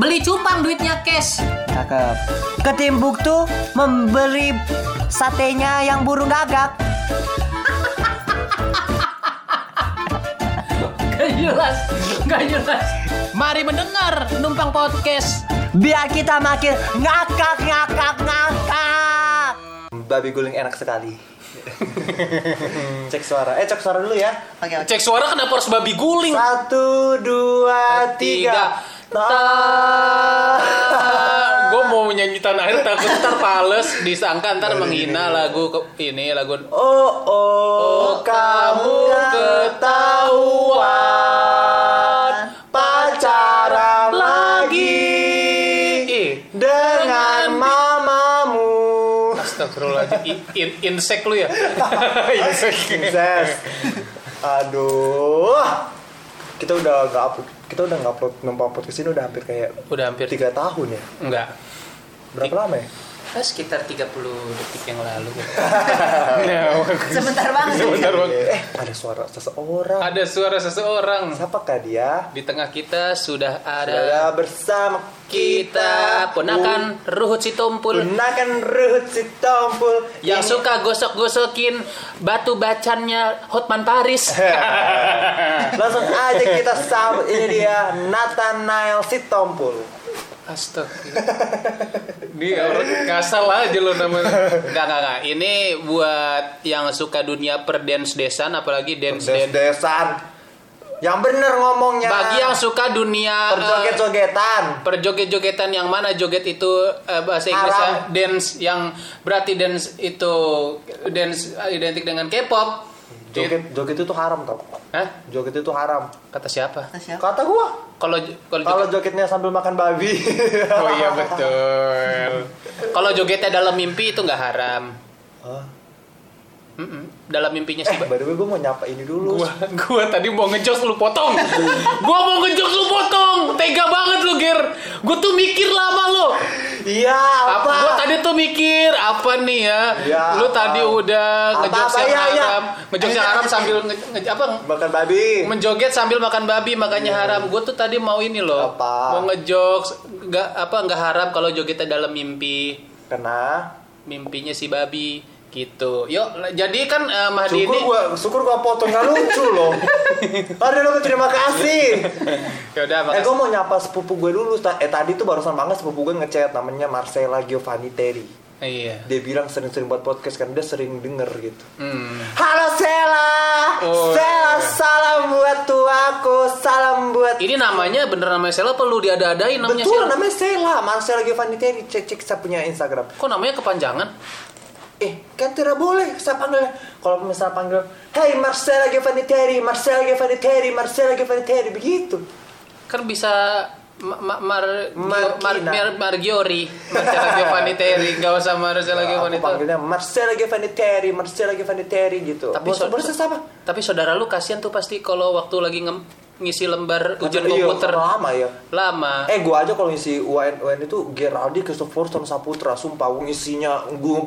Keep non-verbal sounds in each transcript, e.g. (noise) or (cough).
Beli cupang duitnya cash. Cakep. Ketimbuk tuh membeli satenya yang burung gagak. (laughs) Gak jelas, gak jelas. Mari mendengar numpang podcast. Biar kita makin ngakak ngakak ngakak. Babi guling enak sekali. (laughs) cek suara. Eh cek suara dulu ya. Oke, oke. Cek suara kenapa harus babi guling? Satu, dua, tiga. Gue mau nyanyi tanah air takut ntar pales. Disangka ntar menghina lagu ke- ini lagu Oh, oh, kamu ketahuan. pacaran lagi dengan mamamu. Astagfirullahaladzim. In, in, insek lu ya? (laughs) Insek. Aduh. Kita udah nggak upload, kita udah nggak upload numpang podcast ini udah hampir kayak Udah hampir tiga tahun ya. Enggak Berapa lama ya? Eh, Sekitar 30 detik yang lalu. (laughs) Sebentar banget. Sebentar bang. Eh, ada suara seseorang. Ada suara seseorang. Siapakah dia? Di tengah kita sudah ada Ada bersama Kita Ponakan Ruhut Sitompul. Gunakan ruhut si tompul Yang Ini- suka gosok-gosokin Batu bacannya Hotman Paris. (laughs) Langsung aja kita sambut Ini dia Nathanael si tompul Astaga. Ini orang ngasal aja lo namanya. Enggak, enggak, enggak. Ini buat yang suka dunia per dance desan apalagi dance dance. Des-desan Yang bener ngomongnya Bagi yang suka dunia eh, Perjoget-jogetan perjoget-jogetan yang mana joget itu eh, bahasa Inggrisnya dance yang berarti dance itu dance identik dengan K-pop. Joget, joget itu haram tau Hah? Joget itu haram Kata siapa? Kata siapa? Kata gua Kalau kalau Kalau joget- jogetnya sambil makan babi Oh iya betul. Kalau jogetnya dalam mimpi itu nggak haram. Hah? Mm-mm. Dalam mimpinya Eh, by the way gue mau nyapa ini dulu gua gua tadi mau ngejokes lu potong gua mau ngejokes lu potong tega banget lu ger gua tuh mikir lama lu Iya, apa apa? gua tadi tuh mikir apa nih ya Ya, lu apa? tadi udah ngejokes apa? yang Ya, ya. haram ngejokes yang haram sambil nge, nge- apa Makan babi menjoget sambil makan babi makanya haram gua tuh tadi mau ini loh Apa? mau ngejokes nggak apa nggak haram kalau jogetnya dalam mimpi Kena mimpinya si babi gitu yuk jadi kan eh, Mahdi Syukur ini gua, syukur gua potong gak lucu loh Aduh, lu terima kasih (laughs) ya udah Eh, makasih gue mau nyapa sepupu gue dulu. Eh, tadi tuh barusan banget sepupu gue ngechat namanya Marcella Giovanni Terry. iya Dia bilang sering-sering buat podcast kan dia sering denger gitu. hmm. Halo Sela, Oh, Sela iya. salam buat tuaku, salam buat. Ini namanya bener namanya Sela perlu diada-adain namanya Betul Sela. namanya Sela, Marcella Giovanni Terry. Cek cek saya punya Instagram. Kok namanya kepanjangan? Eh, kan tidak boleh saya panggil. Kalau misalnya panggil, Hey Marcella Giovanni Terry, Marcella Giovanni Terry, Marcella Giovanni Terry begitu. Kan bisa Ma- Ma- Mar Mar Markina. Mar Margiori, Marcella (laughs) Giovanni Terry, enggak usah Marcella Terry. panggilnya Marcella Giovanni Terry, Marcella Giovanni Terry gitu. Tapi boleh sama. Tapi saudara lu kasihan tuh pasti kalau waktu lagi ngem- ngisi lembar ujian Iya, komputer lama ya. lama. Eh gua aja kalau ngisi UN UN itu Geraldi, Christopher sama Saputra sumpah gua ngisinya gua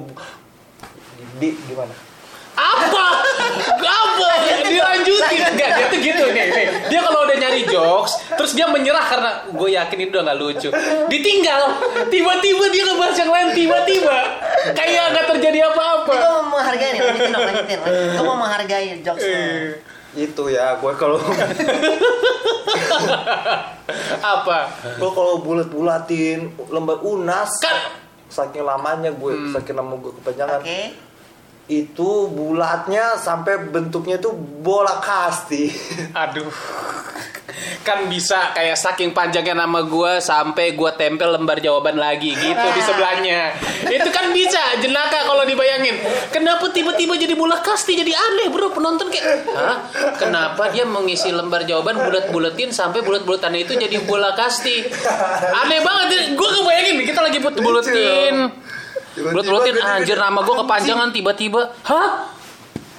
di gimana? apa? Apa? (laughs) Dilanjutin. Enggak dia tuh gitu. Nih, nih. dia kalau udah nyari jokes terus dia menyerah karena gue yakin itu udah nggak lucu. Ditinggal. Tiba-tiba dia ngebahas yang lain tiba-tiba. Kayak nggak terjadi apa-apa. Gue mau menghargai nih, lanjutin dong, lanjutin. (laughs) Gue mau menghargai jokes lu. Itu ya, gua kalau (laughs) apa? Gua kalau bulat-bulatin lembar unas kan saking lamanya gue, saking lama gue kepanjangan. Oke. Itu bulatnya sampai bentuknya tuh bola kasti. (laughs) aduh. Kan bisa kayak saking panjangnya nama gue sampai gue tempel lembar jawaban lagi gitu di sebelahnya. Itu kan bisa jenaka kalau dibayangin. Kenapa tiba-tiba jadi bola kasti? Jadi aneh bro. Penonton kayak Hah? kenapa dia mengisi lembar jawaban bulat-bulatin sampai bulat-bulatannya itu jadi bola kasti? Aneh banget. Gue kebayangin kita lagi bulat-bulatin bulat-bulatin anjir nama gue kepanjangan tiba-tiba. Hah?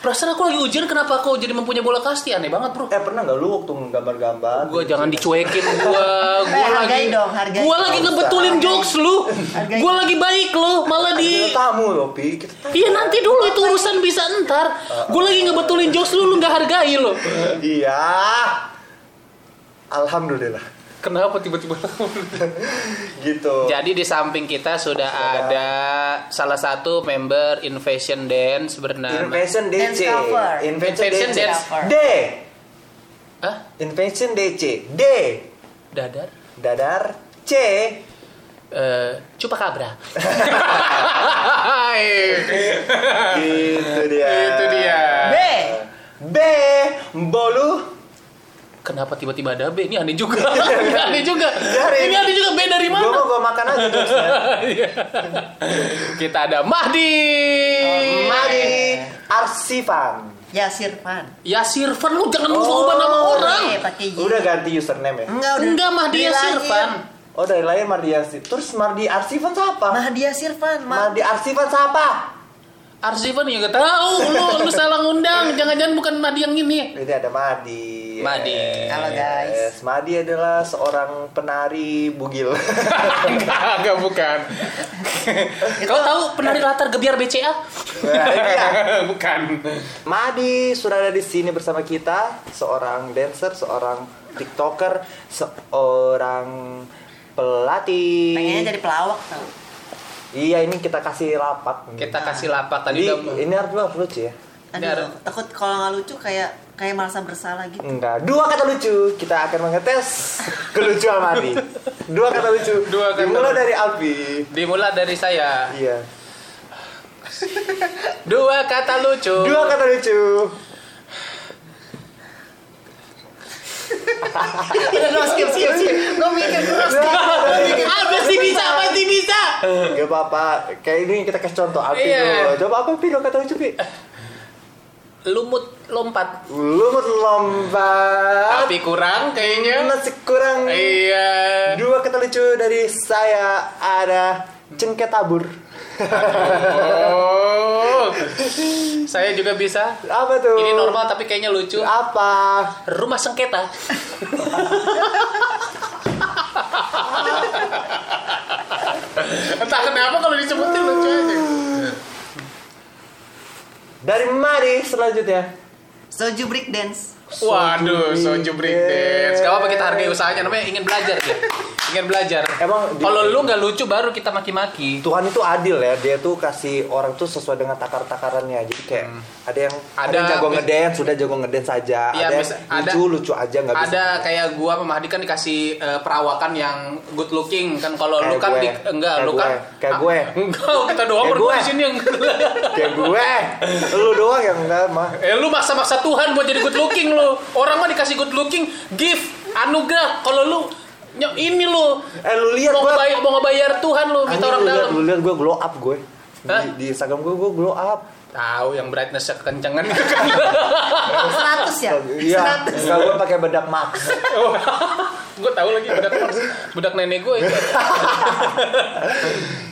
Perasaan aku lagi ujian kenapa aku jadi mempunyai bola kasti? Aneh banget bro. Eh pernah nggak lu waktu gambar-gambar? gue jangan dicuekin gue gue (laughs) Eh, lagi hargai dong, gue lagi ngebetulin jokes lu. Gue lagi baik lu malah di tamu loh, Pi. Iya nanti dulu itu urusan bisa ntar. Gue lagi ngebetulin jokes lu Lu gak hargai lu. Iya. Alhamdulillah. Kenapa tiba-tiba? (laughs) gitu. Jadi di samping kita sudah ada salah satu member Invasion Dance bernama Dance DC. cover. Invention DC. Dance. D. Hah? Invention DC. D. Dadar? Dadar. C. Eh, Chupacabra. (laughs) Itu dia. Itu dia. B. B. Bolu. Kenapa tiba-tiba ada B? Ini aneh juga. (laughs) Ini aneh juga. Ini aneh juga B dari mana? mau gua makan aja terus. (laughs) Kita ada Mahdi. Mari Arsifan. Ya Sirfan. Yasirfan lu jangan ubah nama orang. Eh, pakai. Udah ganti username ya? Enggak udah. Enggak Mahdi lagi. Oh dari lahir Mardi Arsifan. Terus Mardi Arsifan siapa? Mahdia Sirfan. Ma Mardi Arsifan siapa? Arsifan ya gak tahu. Lu lu salah ngundang. Jangan-jangan bukan Mahdi yang ini. Ini ada Madi. Madi. Halo, guys. Yes, Madi adalah seorang penari bugil. (laughs) enggak, enggak bukan. Kau tahu penari latar gebiar BCA? Nah, ini ya. (laughs) bukan. Madi sudah ada di sini bersama kita, seorang dancer, seorang tiktoker, seorang pelatih. pengennya jadi pelawak tau. Iya, ini kita kasih lapak. Kita kasih lapak tadi Jadi udah ini harus harus lucu ya. Ini ada- Aduh, takut kalau nggak lucu kayak kayak merasa bersalah gitu. Enggak, dua kata lucu. Kita akan mengetes kelucuan Madi. Dua kata lucu. Dua kata Dimulai lucu. dari Alfi. dimulai dari saya. Iya. Dua kata lucu. Dua kata lucu. Udah no, skip skip skip. Gue mikir terus. Ah, pasti bisa, pasti bisa. Gak apa-apa. Kayak ini kita kasih contoh Alfi Iya. dulu. Coba apa Pi kata lucu Pi? Lumut lompat. Lumut lompat. Tapi kurang kayaknya. Masih kurang. Iya. Dua kata lucu dari saya ada cengket tabur. Oh. Saya juga bisa. Apa tuh? Ini normal tapi kayaknya lucu. Apa? Rumah sengketa. Entah kenapa kalau disebutin lucu aja. Dari Mari selanjutnya. Soju break dance. Waduh, soju break dance. Gak apa kita hargai usahanya, namanya ingin belajar ya. Ingin belajar. Emang Kalau lu nggak lucu baru kita maki-maki. Tuhan itu adil ya, dia tuh kasih orang tuh sesuai dengan takar-takarannya. Jadi kayak ada yang ada, Hmm. Ada yang jago ngedance, sudah jago ngedance aja. Iya, ada yang mis- ada- lucu lucu aja nggak bisa. Ada kayak gua sama Mahdi kan dikasih eh, perawakan yang good looking kan kalau lu kan di, enggak Kayak lu kan gue. Kayak gue. enggak kita doang berdua di sini yang Kayak gue, lu doang yang enggak mah. Eh lu maksa-maksa Tuhan buat jadi good looking lu. Orang mah dikasih good looking, gift, anugerah. Kalau lu ny- ini lu Eh lu lihat mau gue. ngebayar, mau ngebayar Tuhan lu minta orang lu dalam. lu lihat gue glow up gue. Di, di Instagram gue gue glow up. Tahu yang brightness kekencengan. 100 ya? Iya, 100. enggak gue pakai bedak max. (laughs) gue tahu lagi budak budak nenek gue itu.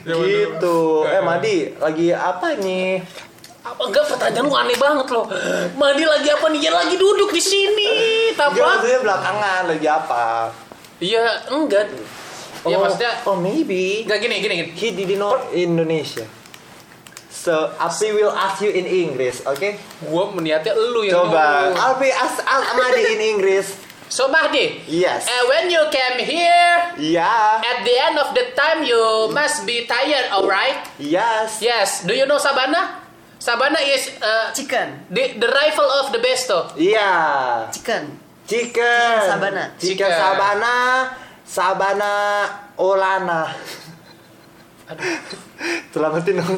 (laughs) gitu. Eh Madi, lagi apa nih? Enggak pertanyaan lu aneh banget loh. Mandi lagi apa nih? Ya lagi duduk di sini. Apa? maksudnya belakangan lagi apa? Iya, enggak. Ya oh, maksudnya oh maybe enggak gini gini gini. he didn't know Indonesia. So Alfi will ask you in English, okay? Gua meniatnya lu yang Coba. Alfi ask ask Madi in English. So Mahdi, Yes. uh, when you came here, Yeah. at the end of the time you must be tired, alright? Yes. Yes. Do you know Sabana? Sabana is uh, Chicken. the the rival of the besto. Iya. Chicken. Chicken. Sabana. Chicken. Sabana. Sabana Olana. Selamatin dong.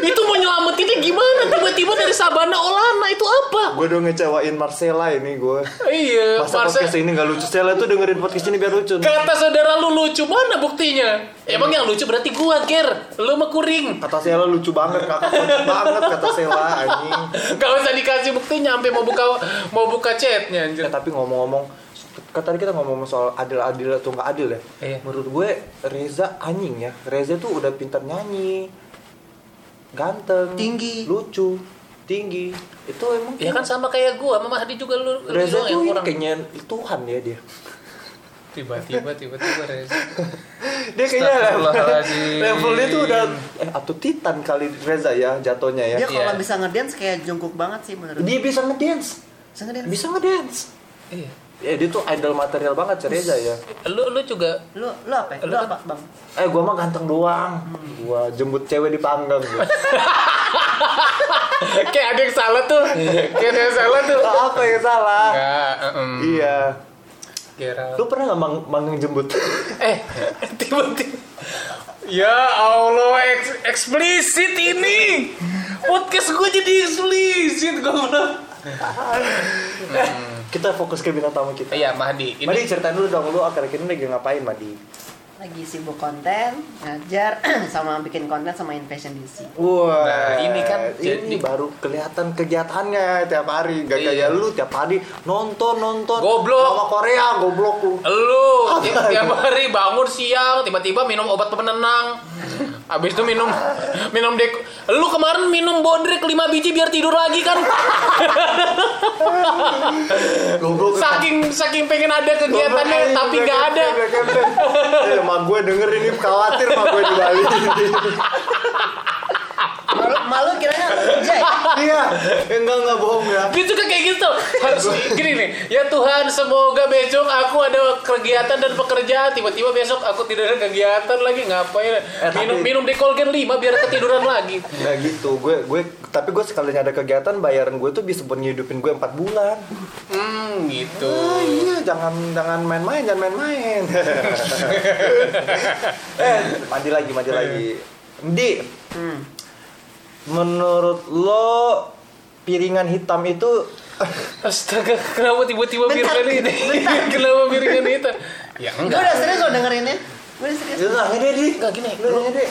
itu mau nyelamatinnya gimana? Tiba-tiba dari Sabana Olana itu apa? gue udah ngecewain Marcella ini gue. Iya, Masa Marcel- podcast ini gak lucu? Stella tuh dengerin podcast ini biar lucu. Kata saudara lu lucu mana buktinya? Emang yang lucu berarti gua, Ger. Lu mah kuring. Kata Stella lucu banget, kakak lucu banget kata Stella anjing. Gak usah dikasih buktinya sampai mau buka mau buka chatnya anjir. Ya, tapi ngomong-ngomong, kan tadi kita ngomong soal adil-adil atau nggak adil ya. Iya. Menurut gue Reza anjing ya. Reza tuh udah pintar nyanyi, ganteng, Tinggi. lucu, tinggi. Itu emang Ya kan sama kayak gua, Mama Hadi juga lu Reza tuh yang ini kurang. kayaknya Tuhan ya dia. Tiba-tiba tiba-tiba Reza. (laughs) Dia kayaknya level, dia tuh udah eh atau Titan kali Reza ya jatuhnya ya. Dia kalau Iya. bisa ngedance kayak jongkok banget sih menurut Dia bisa ngedance, Bisa ngedance. bisa ngedance. Iya. Ya dia tuh idol material banget si Reza ya. Lu lu juga Lu lu apa? ya? Lu Lu apa, Bang? Eh gua mah ganteng doang. Gua jemput cewek di panggang gua. (laughs) kayak ada yang salah tuh. Kayak ada yang salah tuh. Apa yang salah? Enggak, em, Iya. kira. Lu pernah nggak mang manggang jemput? (laughs) Eh, tiba-tiba. Ya Allah, eks- eksplisit ini. Podcast gue jadi eksplisit gue bilang. Kita fokus ke bintang tamu kita. Iya, Mahdi. Ini Madi ceritain dulu dong lu akhir-akhir ini lagi ngapain Madi? Lagi sibuk konten, ngajar, (clears throat) sama bikin konten sama Invasion DC. Wah, Nah, ini kan ini jadi- baru kelihatan kegiatannya tiap hari. Gak Iya. kayak lu tiap hari nonton nonton. Goblok. Sama Korea goblok lu. Lu ti- tiap hari bangun siang tiba-tiba minum obat penenang. Habis itu minum minum dek. Lu kemarin minum bodrek 5 biji biar tidur lagi kan. Goblok. saking saking pengen ada kegiatannya tapi gak nggak ada. Gue denger ini khawatir mak gue di Bali. (laughs) Malu, malu kiranya kerja ya? (laughs) Iya, enggak enggak bohong ya. Dia juga kayak gitu. Harus gini nih. Ya Tuhan, semoga besok aku ada kegiatan dan pekerjaan. Tiba-tiba besok aku tidak ada kegiatan lagi. Ngapain? Minum tapi- minum Dekolgen 5 biar ketiduran lagi. Nah gitu, gue gue tapi gue sekalinya ada kegiatan bayaran gue tuh bisa buat ngidupin gue 4 bulan. Hmm, gitu. Oh iya, jangan jangan main-main, jangan main-main. (laughs) eh, mandi lagi, mandi lagi. Di, Hmm. Menurut lo piringan hitam itu (laughs) Astaga, kenapa tiba-tiba piringan ini? (laughs) kenapa piringan itu? Ya Gue enggak. udah serius lo dengerinnya. Gue udah serius. Lu nanya deh, Di. Enggak gini. Lu nanya deh.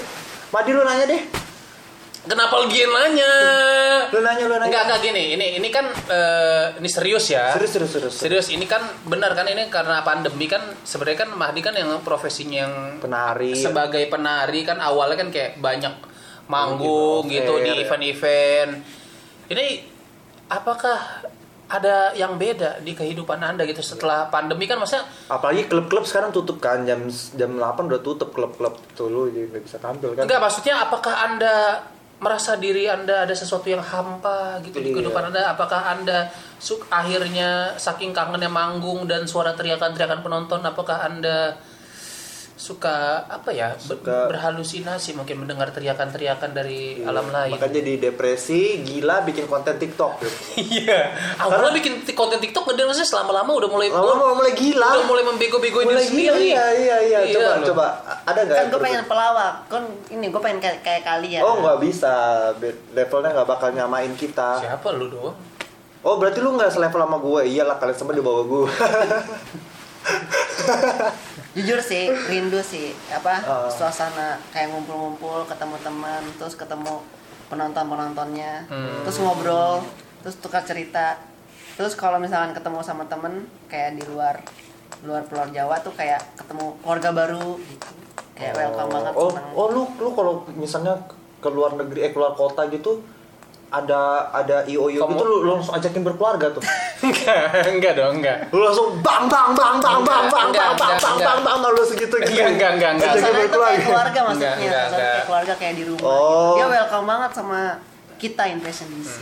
Madi lu nanya deh. Kenapa lu gini nanya? Lu nanya, lu nanya. Enggak, enggak gini. Ini ini kan eh, ini serius ya. Serius, serius, serius. Serius ini kan benar kan ini karena pandemi kan sebenarnya kan Mahdi kan yang profesinya yang Penari. sebagai penari kan awalnya kan kayak banyak manggung gitu di ya. event-event. Ini apakah ada yang beda di kehidupan Anda gitu setelah pandemi kan maksudnya Apalagi klub-klub sekarang tutup kan jam jam 8 udah tutup klub-klub tuh lu jadi nggak bisa tampil kan. enggak maksudnya apakah Anda merasa diri Anda ada sesuatu yang hampa gitu di Iya. kehidupan Anda apakah Anda suk akhirnya saking kangennya manggung dan suara teriakan-teriakan penonton apakah Anda suka apa ya ber- Suka- berhalusinasi mungkin mendengar teriakan-teriakan dari alam lain Makanya jadi depresi, gila bikin konten TikTok (laughs) iya awalnya bikin konten TikTok gede maksudnya selama-lama udah mulai Lama mulai, mulai gila. udah mulai membego-begoin diri mulai gila, sendiri iya iya iya. Coba loh. coba ada nggak? Kan gue pengen pelawak. Kan ini gue pengen kayak, kayak kalian. Oh nggak bisa, levelnya nggak bakal nyamain kita. siapa lu doang Oh berarti lu nggak selevel sama gue? Iyalah kalian semua di bawah gue. (laughs) Jujur sih, rindu sih apa Ah. suasana kayak ngumpul-ngumpul, ketemu teman, terus ketemu penonton-penontonnya, Hmm. terus ngobrol, terus tukar cerita. Terus kalau misalkan ketemu sama temen kayak di luar luar Pulau Jawa tuh kayak ketemu keluarga baru gitu. Kayak welcome banget Oh, seneng. oh lu lu kalau misalnya ke luar negeri eh keluar kota gitu ada ada IOU Kamu- gitu lu, lu langsung ajakin berkeluarga tuh. (laughs) enggak enggak dong enggak Lu langsung bang bang bang bang bang bang bang bang bang bang bang lu segitu gitu. Enggak, enggak, enggak, enggak. Ajakin itu kayak berkeluarga. keluarga maksudnya, Enggak, enggak, kayak keluarga kayak di rumah. Oh. Dia welcome banget sama kita Invasion DC.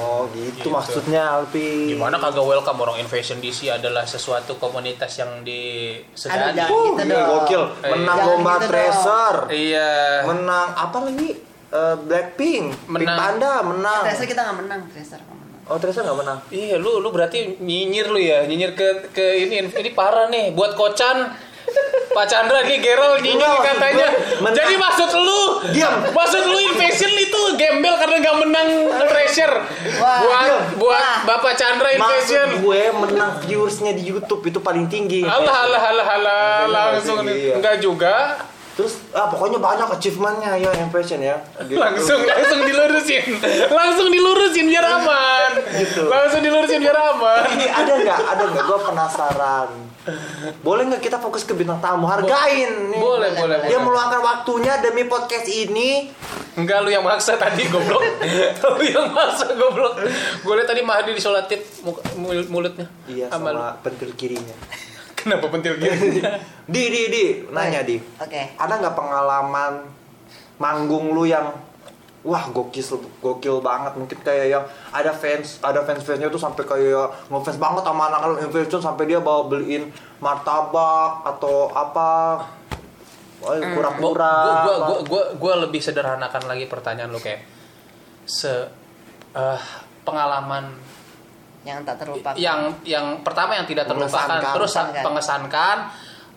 Oh gitu, Gitu. maksudnya Alpi. Gimana kagak welcome orang Invasion DC adalah sesuatu komunitas yang Aduh, disegani. jangan Uh, gitu dong. gokil. Eh, Menang lomba gitu. Tracer. Iya. Menang apa lagi? Eh, Blackpink, Pink Menang. Panda menang. Tracer kita nggak menang, Tracer nggak menang. Oh Tracer nggak menang. Iya, lu lu berarti nyinyir lu ya, nyinyir ke ke ini ini parah nih buat kocan. Pak Chandra nih Gerald nyinyir Enggak, katanya. gue. Jadi maksud lu Diam. Maksud lu Invasion itu gembel karena nggak menang Treasure. Wah, buat diam. buat Wah. Bapak Chandra Invasion. Maksud gue menang viewersnya di YouTube itu paling tinggi. Alah alah alah alah langsung Iya. enggak juga. Terus ah pokoknya banyak achievementnya ya impression ya. Gitu. langsung langsung dilurusin (laughs) langsung dilurusin biar aman Gitu. langsung dilurusin biar aman Ini ada nggak? Ada nggak? Gue penasaran. Boleh nggak kita fokus ke bintang tamu? Hargain nih. boleh boleh Dia boleh meluangkan waktunya demi podcast ini. enggak lu yang maksa tadi goblok (laughs) lu yang maksa goblok gue liat tadi Mahdi mul- mulutnya Iya sama pentil kirinya. (laughs) kenapa pentil gini (laughs) Di, di, di, nanya di. Oke. Ada nggak pengalaman manggung lu yang wah gokil gokil banget. Mungkin kayak yang ada fans ada fans fansnya tuh sampai kayak ngefans banget sama anak-anak influencer sampai dia bawa beliin martabak atau apa. Gua, kura-kura apa. gua, gua, gua lebih sederhanakan lagi pertanyaan lu kayak se eh, pengalaman yang tak terlupakan. Yang yang pertama yang tidak terlupakan. Terus Mengesankan. pengesankan.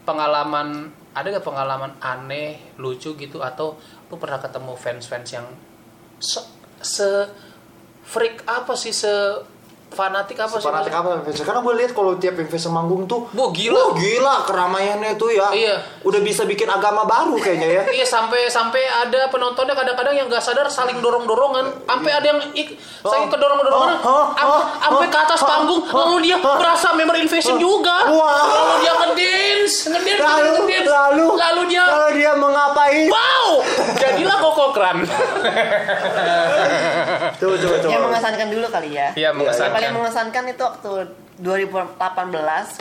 pengalaman ada gak pengalaman aneh lucu gitu? Atau lu pernah ketemu fans-fans yang se, se freak apa sih se fanatik apa sih Fanatik apa influencer? Karena gue lihat kalau tiap influencer manggung tuh, Wah, gila. wah, gila keramaiannya tuh ya. Iya. Udah bisa bikin agama baru kayaknya ya. (laughs) Iya sampai sampai ada penontonnya kadang-kadang yang nggak sadar saling dorong-dorongan, sampai ada yang ik, saling Oh. kedorong-dorongan, Oh, oh, oh, sampai ke atas oh, panggung, oh, lalu dia oh, berasa member invasion juga, Wah. lalu dia ngedance, ngedance, Lalu, ngedance, lalu, lalu dia lalu dia mengapain? wow, jadilah kokokran. (laughs) Coba, coba, coba. yang mengesankan dulu kali ya Iya mengesankan. Paling mengesankan itu waktu 2018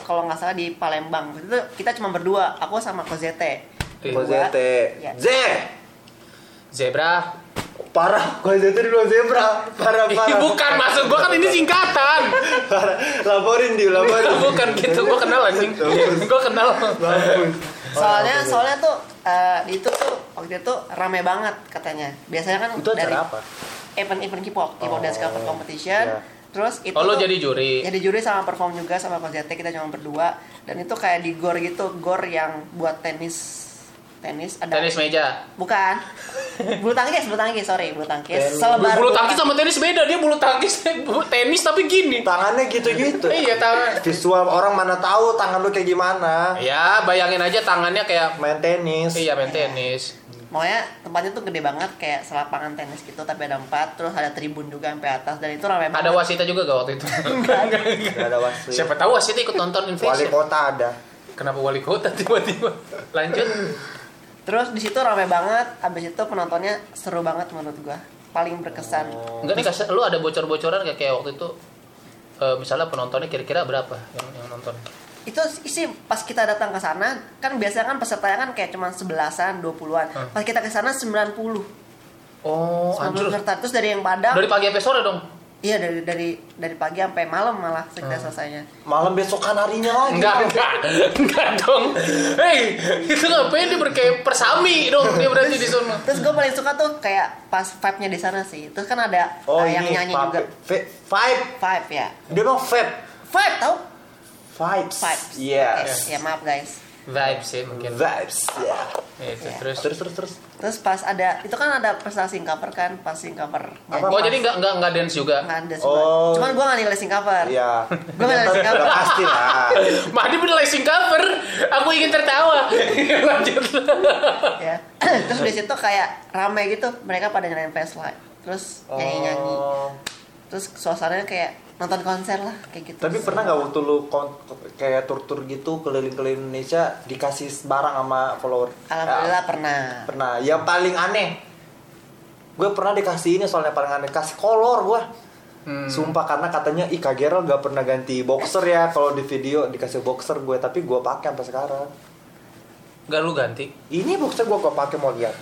kalau nggak salah di Palembang itu kita cuma berdua aku sama Kozete Iya. Kozete. Iya. Z. Zebra. Parah, Kozete dulu zebra. Parah, parah. bukan maksud gua kan ini singkatan. Parah. Laporin di, laporin. bukan gitu, gua kenal anjing. gua kenal. Soalnya soalnya tuh eh, di itu tuh waktu itu rame banget katanya biasanya kan Itu dari apa? event-event K-pop K-pop Oh, dance cover competition iya. Terus itu Oh tuh- jadi juri. jadi juri sama perform juga sama Kozete kita cuma berdua dan itu kayak di gor gitu gor yang buat tenis tenis ada Tenis meja. bukan (laughs) bulu tangkis bulu tangkis sorry bulu tangkis selebar Bulu tangkis sama tenis beda, dia bulu tangkis bulu (laughs) tenis tapi gini. Tangannya gitu-gitu. (laughs) Iya tangan. Visual orang mana tahu tangan lu kayak gimana. Ya bayangin aja tangannya kayak Main tenis. iya main tenis. Maunya tempatnya tuh gede banget kayak selapangan tenis gitu tapi ada empat terus ada tribun juga sampai atas dan itu ramai Ada banget. wasita juga gak waktu itu? (laughs) Gak ada wasit. Siapa tahu wasita ikut nonton Wali Invasion. kota ada. Kenapa wali kota tiba-tiba? Lanjut. Terus di situ ramai banget, habis itu penontonnya seru banget menurut gua. Paling berkesan. Enggak nih kasih lu ada bocor-bocoran kayak kayak waktu itu eh, misalnya penontonnya kira-kira berapa yang yang nonton? Itu sih pas kita datang ke sana kan biasanya kan pesertanya kan kayak cuma sebelasan, 20-an. Hmm. Pas kita ke sana 90. Oh, 90 anjir. peserta. Terus dari yang Padang Dari pagi sampai sore dong. Iya dari dari dari pagi sampai malam malah kita Hmm. selesainya. Malam besokan harinya lagi. Enggak, enggak. Enggak dong. Hei, itu ngapain dia berkayak persami dong dia berarti di sana. Terus gue paling suka tuh kayak pas vibe-nya di sana sih. Terus kan ada Oh, eh, yang ini nyanyi juga. Vibe. Vibe ya. Dia bilang vape. Vibe tau? Vibes. Vibes. Yes. Oke, Ya maaf guys. Vibes sih mungkin. Vibes. Ya. Itu Iya. terus. Terus terus terus. Terus pas ada itu kan ada prestasi sing cover kan, pas sing cover. Apa? Oh, jadi enggak enggak enggak dance juga. Nggak ada Oh. oh. Cuman gue nggak nilai sing cover. Iya. Gua nggak ada sikap. Udah pasti lah. (laughs) Madi bener sing cover. Aku ingin tertawa. (laughs) Lanjut. ya. (clears throat) Terus di situ kayak rame gitu, mereka pada nyalain flashlight. Terus nyanyi-nyanyi. Oh. Terus suasananya kayak nonton konser lah kayak gitu. Tapi pernah nggak waktu lu kon- kayak tur-tur gitu keliling-keliling Indonesia dikasih barang sama follower? Alhamdulillah Ya, pernah. pernah. Yang paling aneh, gue pernah dikasih ini soalnya paling aneh kasih kolor gue. Hmm. Sumpah karena katanya ih Kak Gerald gak pernah ganti boxer ya kalau di video dikasih boxer gue tapi gue pakai sampai sekarang. Enggak lu ganti. Ini boxer gue gak pakai mau lihat.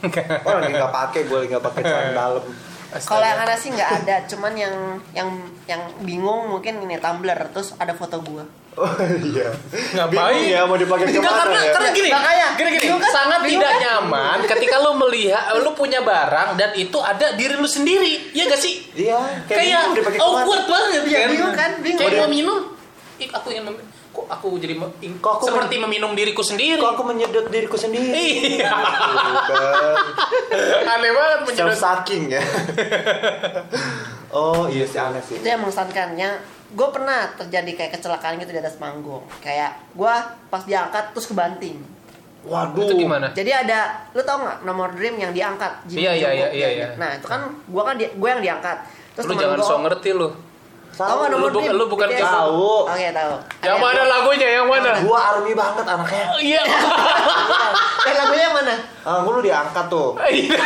(laughs) Oh lagi nggak pakai gue lagi nggak pakai celana dalam. Kalau yang ada sih nggak ada, cuman yang yang yang bingung mungkin ini Tumblr terus ada foto gua. Oh iya. Ngapain? Bingung ya mau dipakai ke mana karena, ya? karena gini, Makanya, gini gini, bingung kan? sangat Bingung tidak kan? nyaman ketika lu melihat lu punya barang dan itu ada diri lu sendiri, ya gak sih? Iya. Kayak ke mana. awkward banget Iya, bingung kan? Bingung. Kayak mau minum, ih aku ingin mem- kok aku jadi Kok aku seperti meminum diriku sendiri. Kok aku menyedot diriku sendiri? Iya, Bukan. aneh banget Self menyedot. sucking ya. (laughs) oh iya sih aneh sih. Itu yang mengesankan. Yang gue pernah terjadi kayak kecelakaan gitu di atas panggung. Kayak gue pas diangkat terus kebanting. Waduh. Itu gimana? Jadi ada, lu tau nggak nomor dream yang diangkat? Iya, iya, iya, iya, iya. Nah itu kan gue kan gue yang diangkat. Terus Lu jangan gua- so ngerti lu. Tahu nggak Lu nomor bukan- dream? lu bukan BTS? Tahu. Oke tahu. Yang Ada mana lagunya? Yang mana? Gua army banget anaknya. Iya. (laughs) Eh lagunya yang mana? Ah, gua lu diangkat tuh. (laughs) Iya.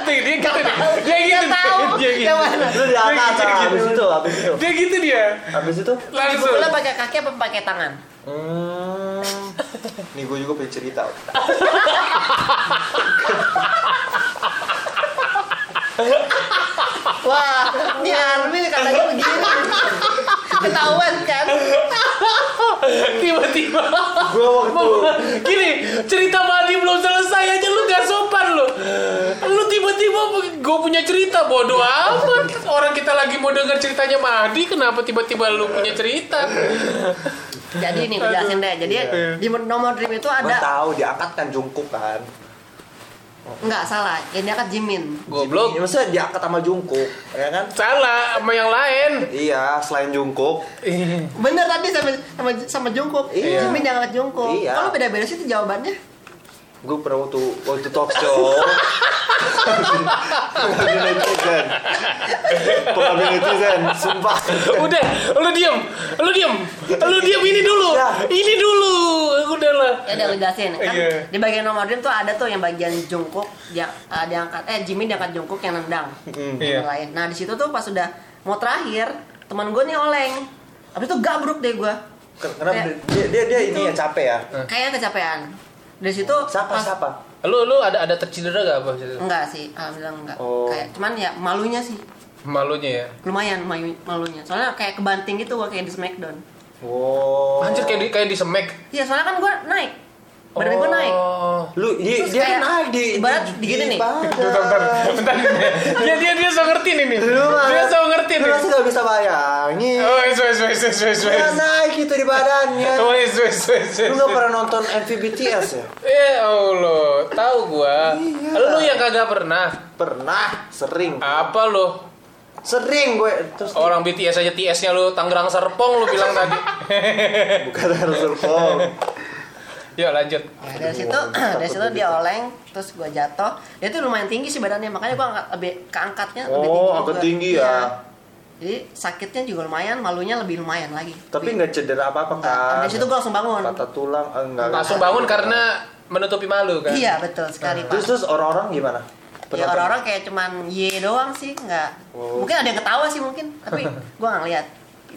Dia dia gitu dia. Gitu. tahu. Gitu. Yang mana? Lu diangkat Dia gitu. habis itu, habis itu. Dia gitu dia. Habis itu Langsung. Dipukulnya pakai kaki apa pakai tangan? Hmm. Nih gue juga punya cerita. (laughs) Wah, ini Army katanya begini. Ketahuan kan? Tiba-tiba. Gua waktu Gini, cerita Madi belum selesai aja lu gak sopan lu. Lu tiba-tiba gue punya cerita bodoh amat. Orang kita lagi mau denger ceritanya Madi, kenapa tiba-tiba lu punya cerita? Jadi nih, gue jelasin deh. Jadi Iya. di nomor dream itu ada tahu diangkat kan Jungkook kan. Enggak salah, ini akan Jimin. Goblok. Ini maksudnya diangkat sama Jungkook, ya kan? Salah sama yang lain. Iya, selain Jungkook. Bener tadi sama sama sama Jungkook. Iya. Jimin yang ngeliat Jungkook. Iya. Kalau beda-beda sih itu jawabannya. Gue pernah waktu waktu talk show. Pengambil netizen. Pengambil netizen, sumpah. Udah, lu diem, lu diem, lu diem ini dulu, Ya. ini dulu, udah lah. Ya udah lu jelasin kan. Iya. Di bagian nomor dream tuh ada tuh yang bagian Jungkook dia eh, diangkat eh Jimin diangkat Jungkook yang nendang. Iya. Yang lain. Nah, di situ tuh pas udah mau terakhir, teman gue nih oleng. Habis itu gabruk deh gue. Kenapa Kayak- dia, dia dia ini ya capek ya? Kayaknya kecapean. Dari situ Siapa pas- siapa? Lu lu ada ada tercedera gak apa situ? Enggak sih, alhamdulillah enggak. Oh. Kayak cuman ya malunya sih. Malunya ya. Lumayan malu- malunya. Soalnya kayak kebanting gitu gua kayak di Smackdown. Oh. Anjir kayak di kayak di semek. Iya, soalnya kan gua naik. Badan gua naik. Oh. Lu dia, Terus dia kayak naik di ibarat di gini nih. Bentar, bentar. Dia dia dia so ngerti nih nih. Lu Dia so ngerti Lu nih. masih gak bisa bayangin. Oh, wes wes wes wes wes Dia naik gitu di badannya. Wes wes wes wes. Lu gak pernah nonton MV BTS ya? Eh Allah, tahu gua. Iya. Lu yang kagak pernah. Pernah, sering. Apa lu? Sering gue terus Orang BTS aja TS-nya lu Tangerang Serpong lu bilang tadi. bukan harus telepon. (laughs) Yuk lanjut. Nah, dari situ (clears throat) dari situ dia oleng, terus gua jatuh. Dia tuh lumayan tinggi sih badannya, makanya gua angkat lebih keangkatnya lebih tinggi. Oh, agak juga. tinggi ya. Iya. Jadi sakitnya juga lumayan, malunya lebih lumayan lagi. Tapi nggak cedera apa-apa Enggak. kan? Dari situ gua langsung bangun. Patah tulang eh, enggak. Langsung bangun karena menutupi malu kan. Iya, betul sekali, Pak. Terus terus orang-orang gimana? Ya orang-orang kayak cuman ye doang sih, nggak. Oh. Mungkin ada yang ketawa sih mungkin, tapi (laughs) gua nggak ngeliat.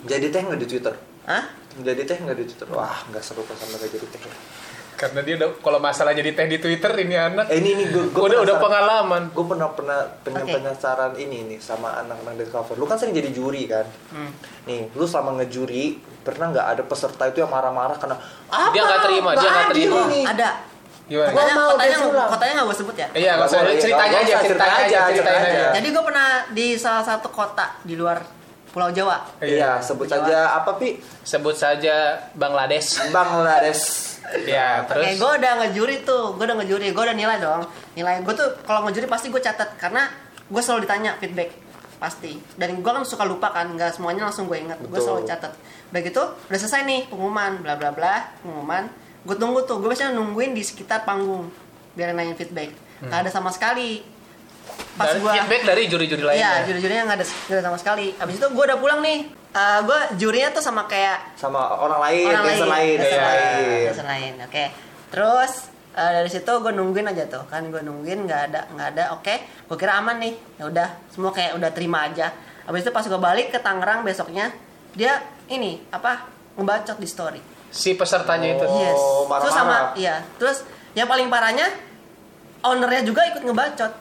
Jadi teh nggak di Twitter? Hah? Jadi teh nggak di Twitter? Wah, nggak seru pas sama jadi teh. Karena dia udah kalau masalah jadi teh di Twitter ini anak. Eh ini nih gue udah udah pengalaman. Gue pernah pernah punya Oke. penasaran ini nih sama anak-anak Discover. Lu kan sering jadi juri kan? Hmm. Nih, lu selama ngejuri pernah nggak ada peserta itu yang marah-marah karena apa? Dia nggak terima, dia nggak terima. ini?" Ada. Gimana? Gua Kotanya, mau kotanya, kotanya nggak gue sebut ya. Iya, nggak usah ceritanya aja, ceritanya cerita aja, aja, ceritain cerita aja. aja. Jadi gue pernah di salah satu kota di luar Pulau Jawa. Iya, sebut Jawa. saja apa pi? Sebut saja Bangladesh. Bangladesh. Ya, Oke, terus gue udah ngejuri tuh, gue udah ngejuri, gue udah nilai dong. Nilai gue tuh kalau ngejuri pasti gue catat karena gue selalu ditanya feedback pasti. Dan gue kan suka lupa kan, nggak semuanya langsung gue ingat. Gue selalu catat. Begitu udah selesai nih pengumuman, bla bla bla, pengumuman. Gue tunggu tuh, gue biasanya nungguin di sekitar panggung biar nanyain feedback. Gak ada sama sekali. Pas dari gue feedback dari juri-juri lainnya. Iya, juri-jurinya nggak ada, ada sama sekali. Abis itu gue udah pulang nih. Eh gue jurinya tuh sama kayak Sama orang lain, orang lain, lain, dancer Iya. lain. dancer lain. Oke. Terus eh, dari situ gue nungguin aja tuh kan gue nungguin nggak ada nggak ada oke gue kira aman nih ya udah semua kayak udah terima aja habis itu pas gue balik ke Tangerang besoknya dia ini apa ngebacot di story Si pesertanya itu. Oh. yes marah-marah. terus sama iya terus yang paling parahnya ownernya juga ikut ngebacot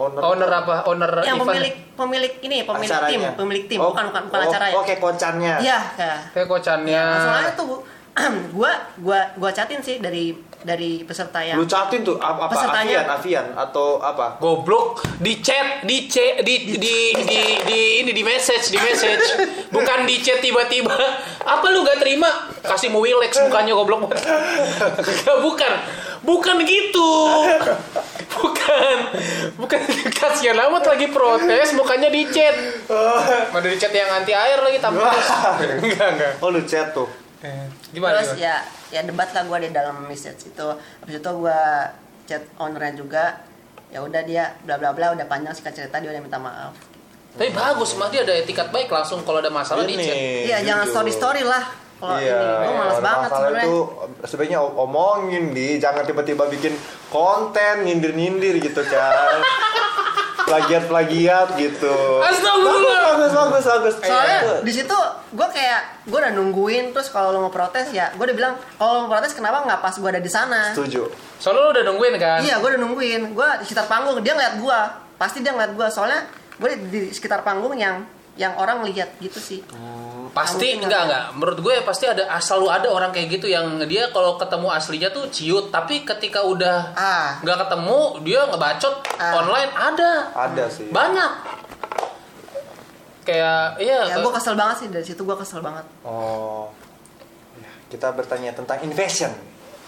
Owner, Owner apa? Owner yang event. pemilik pemilik ini pemilik acaranya. tim pemilik tim Oh, bukan bukan bukan oh, acara ya Oke, kocannya. iya ya. Kayak kocannya. langsung aja tuh (clears throat) gua gua gua chatin sih dari dari peserta yang Lu catin tuh apa, apa Pesertanya- Avian, Avian atau apa? Goblok di chat, di chat, di di di di ini di message, di message. Bukan di chat tiba-tiba. Apa lu gak terima? Kasih mau Wilex mukanya goblok. Bukan. Bukan gitu. Bukan. Bukan kasihan amat lagi protes mukanya di chat. Mana di chat yang anti air lagi tampaknya. (laughs) Enggak, enggak. Oh, lu chat tuh. Gimana? terus gimana? ya ya debat lah gua di dalam message itu. Habis itu gua chat ownernya juga. Ya udah dia bla bla bla udah panjang singkat cerita dia udah minta maaf. Tapi bagus, mah dia ada etikat baik langsung kalau ada masalah di chat. iya jangan story story lah. Kalau Iya, ini gua malas kalau banget sebenarnya. itu sebenarnya o- omongin di, jangan tiba-tiba bikin konten nyindir-nyindir gitu kan. (laughs) Plagiat-plagiat gitu. Astagfirullah. Bagus, bagus, bagus. soalnya Iya. di situ gue kayak gue udah nungguin terus kalau lo mau protes ya gue udah bilang kalau lo mau protes kenapa nggak pas gue ada di sana setuju. Soalnya lu udah nungguin kan? iya gue udah nungguin gue di sekitar panggung dia ngeliat gue pasti dia ngeliat gue soalnya gue di, di sekitar panggung yang yang orang lihat gitu sih Pasti Mungkin enggak ada. enggak. Menurut gue pasti ada selalu ada orang kayak gitu yang dia kalau ketemu aslinya tuh ciut, tapi ketika udah ah nggak ketemu dia ngebacot Ah. online ada Ada sih. banyak. Kayak iya. ya gue kesel banget sih dari situ gue kesel banget Oh. Ya, Kita bertanya tentang invasion.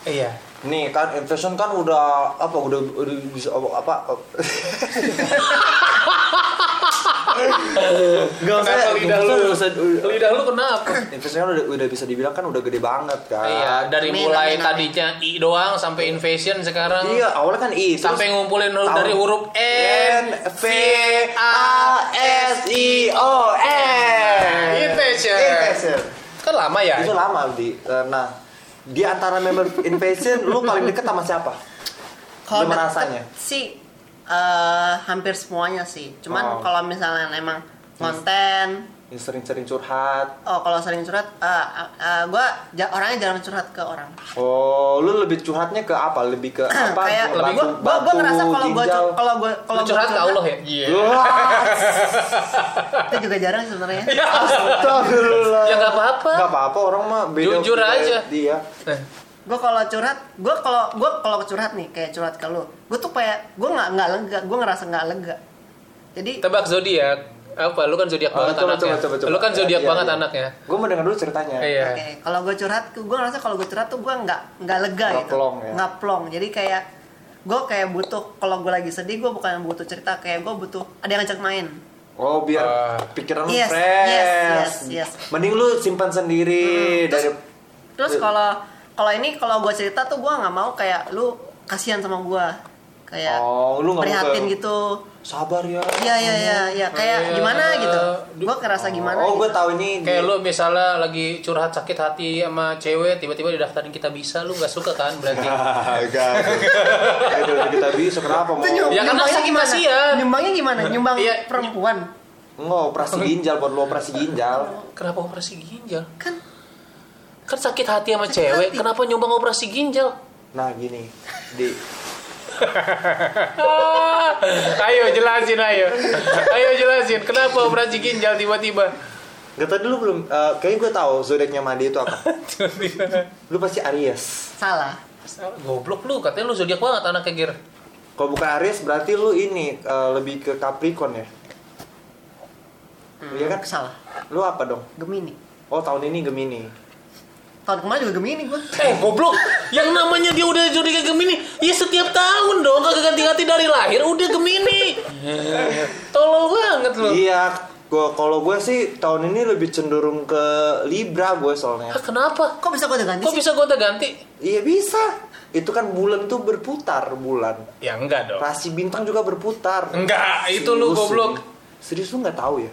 iya. Nih kan invasion kan udah apa udah udah bisa apa (laughs) Gak usah lidah lu? Usah- Lidah lu kenapa? Invasion kan udah, udah bisa dibilang kan udah gede banget kan. Iya, dari Amin, mulai amin, amin. tadinya I doang sampai invasion sekarang Iya, awalnya kan I sampai ngumpulin tahun- dari huruf N, V A S I O N. Invasion. Invasion. Kan lama ya? Itu lama di. Nah, di antara member Invasion lu paling deket sama siapa? kalau Lu deket eh, hampir semuanya sih cuman Oh. kalau misalnya emang konten Yang sering-sering curhat. oh kalau sering curhat eh, eh, gue orangnya jarang curhat ke orang Oh, lu lebih curhatnya ke apa? Lebih ke (clears throat) apa? kayak lebih gue batu- gue batu, ngerasa kalau gue kalau gue kalau gua curhat ke Allah ya? Iya. (laughs) Wah, itu juga jarang sebenarnya Ya, astagfirullah. ya nggak apa-apa. Nggak apa-apa, orang mah beda. Jujur aja. Dia. Gue kalau curhat gue kalau gue kalau curhat nih kayak curhat ke lu gue tuh kayak gue nggak nggak lega gue ngerasa nggak lega jadi Tebak zodiak. Apa? Lu kan zodiak Oh, banget coba, anaknya. coba, coba, coba. Lu kan zodiak Iya, banget iya. anaknya. Gue mau dengar dulu ceritanya. Iya. Oke, kalau gue curhat, gue ngerasa kalau gue curhat tuh gue nggak nggak lega Nggak gitu, plong ya? nggak plong. Jadi kayak gue kayak butuh kalau gue lagi sedih, gue bukan butuh cerita, kayak gue butuh ada yang ngajak main. Oh, biar Ah. pikiran lu Yes, fresh. yes, yes, yes. Mending lu simpan sendiri Terus- dari Terus kalau kalau ini kalau gue cerita tuh gue nggak mau kayak lu kasihan sama gue, kayak Oh, lu prihatin kayak- gitu. sabar ya. Iya iya iya, ya. kayak Iya. gimana gitu. Gue ngerasa gimana? Oh, gue gitu. tahu ini. Kayak lu misalnya lagi curhat sakit hati sama cewek, tiba-tiba didaftarin kita bisa, lu nggak suka kan berarti? (laughs) Enggak. Itu kita bisa kenapa mau? Nyum- Ya, karena nyumbangnya sakit gimana? kasihan. Nyumbangnya gimana? Nyumbang Iya. perempuan. Enggak operasi ginjal buat lu operasi ginjal. Kenapa operasi ginjal? Kan Kan sakit hati sama Sakit cewek, hati. kenapa nyumbang operasi ginjal? Nah, gini. Di Ah, (laughs) ayo jelasin ayo. Ayo jelasin kenapa operasi ginjal tiba-tiba? Gak tau dulu belum, eh, kayaknya gue tahu zodiaknya Madi itu apa. (laughs) Lu pasti Aries. salah. Goblok lu, katanya lu zodiak banget anaknya Gir. Kalau bukan Aries berarti lu ini eh, lebih ke Capricorn ya. Iya kan? Salah. Lu apa dong? Gemini. Oh tahun ini Gemini. Tahun kemarin juga Gemini gue. Eh goblok, yang namanya dia udah zodiak Gemini, ya setiap tahun dong kagak ganti-ganti dari lahir udah Gemini. Tolol banget lu. Iya, gua kalau gue sih tahun ini lebih cenderung ke Libra gue soalnya. Ah, kenapa? Kok bisa gue ganti Kok sih? bisa gonta ganti? Iya bisa. Itu kan bulan tuh berputar bulan. Ya enggak dong. Rasi bintang juga berputar. Enggak, itu lu Serius goblok. ini. Serius lu nggak tahu ya?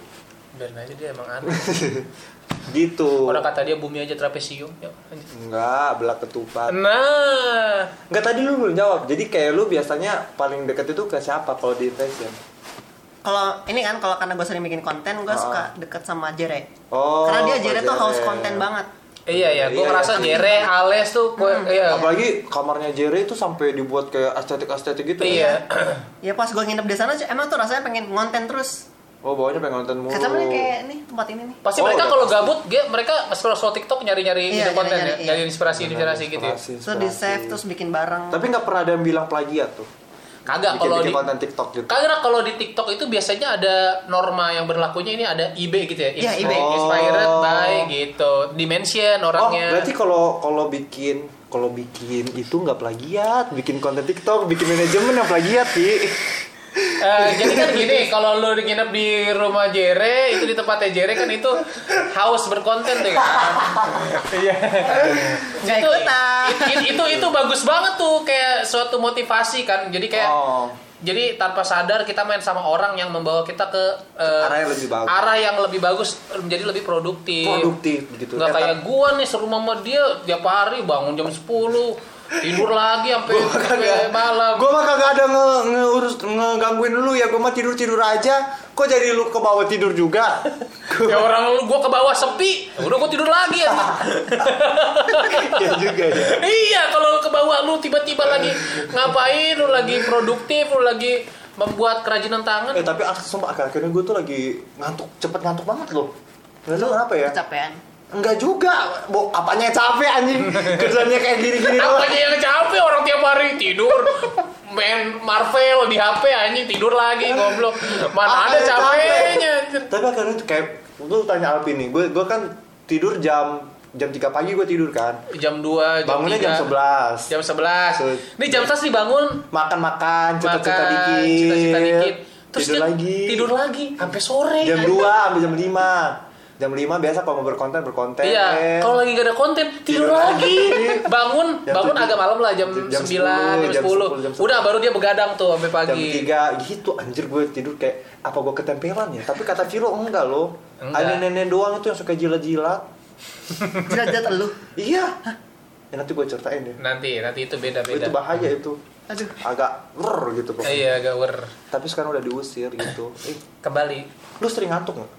Biarin aja dia emang aneh. (laughs) Gitu. Orang kata dia bumi aja trapesium. Yuk. Enggak, belak ketupat. Nah, Enggak tadi lu belum jawab. Jadi kayak lu biasanya paling deket itu ke siapa kalau di fashion? Kalau ini kan kalau karena gue sering bikin konten, gue Ah. suka deket sama Jere. Oh. karena dia Jere tuh haus Jere. konten banget. iya ya, gue Iya, ngerasa iya. Jere, Ales tuh, gue, iya. Apalagi kamarnya Jerry itu sampai dibuat kayak estetik-estetik gitu. Iya. Ya pas gue nginep di sana, emang tuh rasanya pengen ngonten terus. Oh, bawahnya pengen nonton mulu. Nih kayak nih tempat ini nih. Pasti Oh, mereka kalau gabut, dia mereka scroll scroll TikTok nyari-nyari Iya, ide konten ya, nyari-nyari, iya. nyari inspirasi-inspirasi gitu. ya. Inspirasi, Terus di inspirasi. save terus bikin bareng. Tapi nggak pernah ada yang bilang plagiat tuh. Kagak kalau di konten TikTok gitu. Kagak kalau di TikTok itu biasanya ada norma yang berlakunya ini ada IB gitu ya. Iya, IB. Inspired Oh. by gitu. Dimension Oh, orangnya. berarti kalau kalau bikin kalau bikin itu nggak plagiat, bikin konten TikTok, bikin manajemen yang plagiat sih. Eh, jadi kan gini, kalau lu nginep di rumah Jere, itu di tempatnya Jere kan itu haus berkonten deh kan. Iya. Itu- ikutan. it- it- itu itu bagus banget tuh kayak suatu motivasi kan. Jadi kayak Oh. jadi tanpa sadar kita main sama orang yang membawa kita ke eh, Arah yang lebih bagus. arah yang lebih bagus menjadi lebih produktif. Produktif gitu. Nggak Eh, kayak gua nih serumah sama dia tiap hari bangun jam 10 tidur lagi sampai malam. Gua mah kagak ada nge, ngeurus ngegangguin lu ya. Gua mah tidur tidur aja. Kok jadi lu ke bawah tidur juga? (laughs) ya orang lu gua ke bawah sepi, ya udah gua tidur lagi ya. (laughs) ya juga ya. iya, kalau ke bawah lu tiba-tiba lagi ngapain, lu lagi produktif, lu lagi membuat kerajinan tangan. Eh tapi asli sumpah akhir-akhir ini gue tuh lagi ngantuk, cepet ngantuk banget loh. Gak tau kenapa ya? Kecapean. Enggak juga, Bo, apanya yang capek anjing? (laughs) Kerjanya kayak gini-gini doang. Apanya yang capek orang tiap hari tidur main Marvel di HP anjing tidur lagi goblok. Mana ada Apanya capeknya. capek? Tapi akhirnya tuh kayak, lu tanya Alvin nih, gue gue kan tidur jam jam 3 pagi gue tidur kan. Jam 2, jam Bangunnya jam 3. 11. Jam 11. Tuh. Ini jam 11 dibangun Makan-makan, cerita-cerita makan, dikit. cita-cita dikit. Terus tidur dia lagi. Tidur lagi sampai sore. Jam 2 sampai jam 5. Jam 5 biasa kalau mau berkonten berkonten. Iya, kalau lagi gak ada konten tidur, Tidur lagi. (laughs) Bangun, Jam bangun tujuh. agak malam lah jam, Jam 9, jam 10. jam 10, jam 10. Udah baru dia begadang tuh sampai jam pagi. 3 gitu anjir gue tidur kayak apa gue ketempelan ya tapi kata Viro enggak loh Enggak. ada nenek doang itu yang suka jilat-jilat (laughs) Jilat-jilat elu. iya ya nanti gue ceritain deh Nanti, nanti itu beda-beda. itu bahaya itu Aduh. agak wer gitu pokoknya Iya, agak wer. tapi sekarang udah diusir gitu eh Kembali. lu sering ngantuk nggak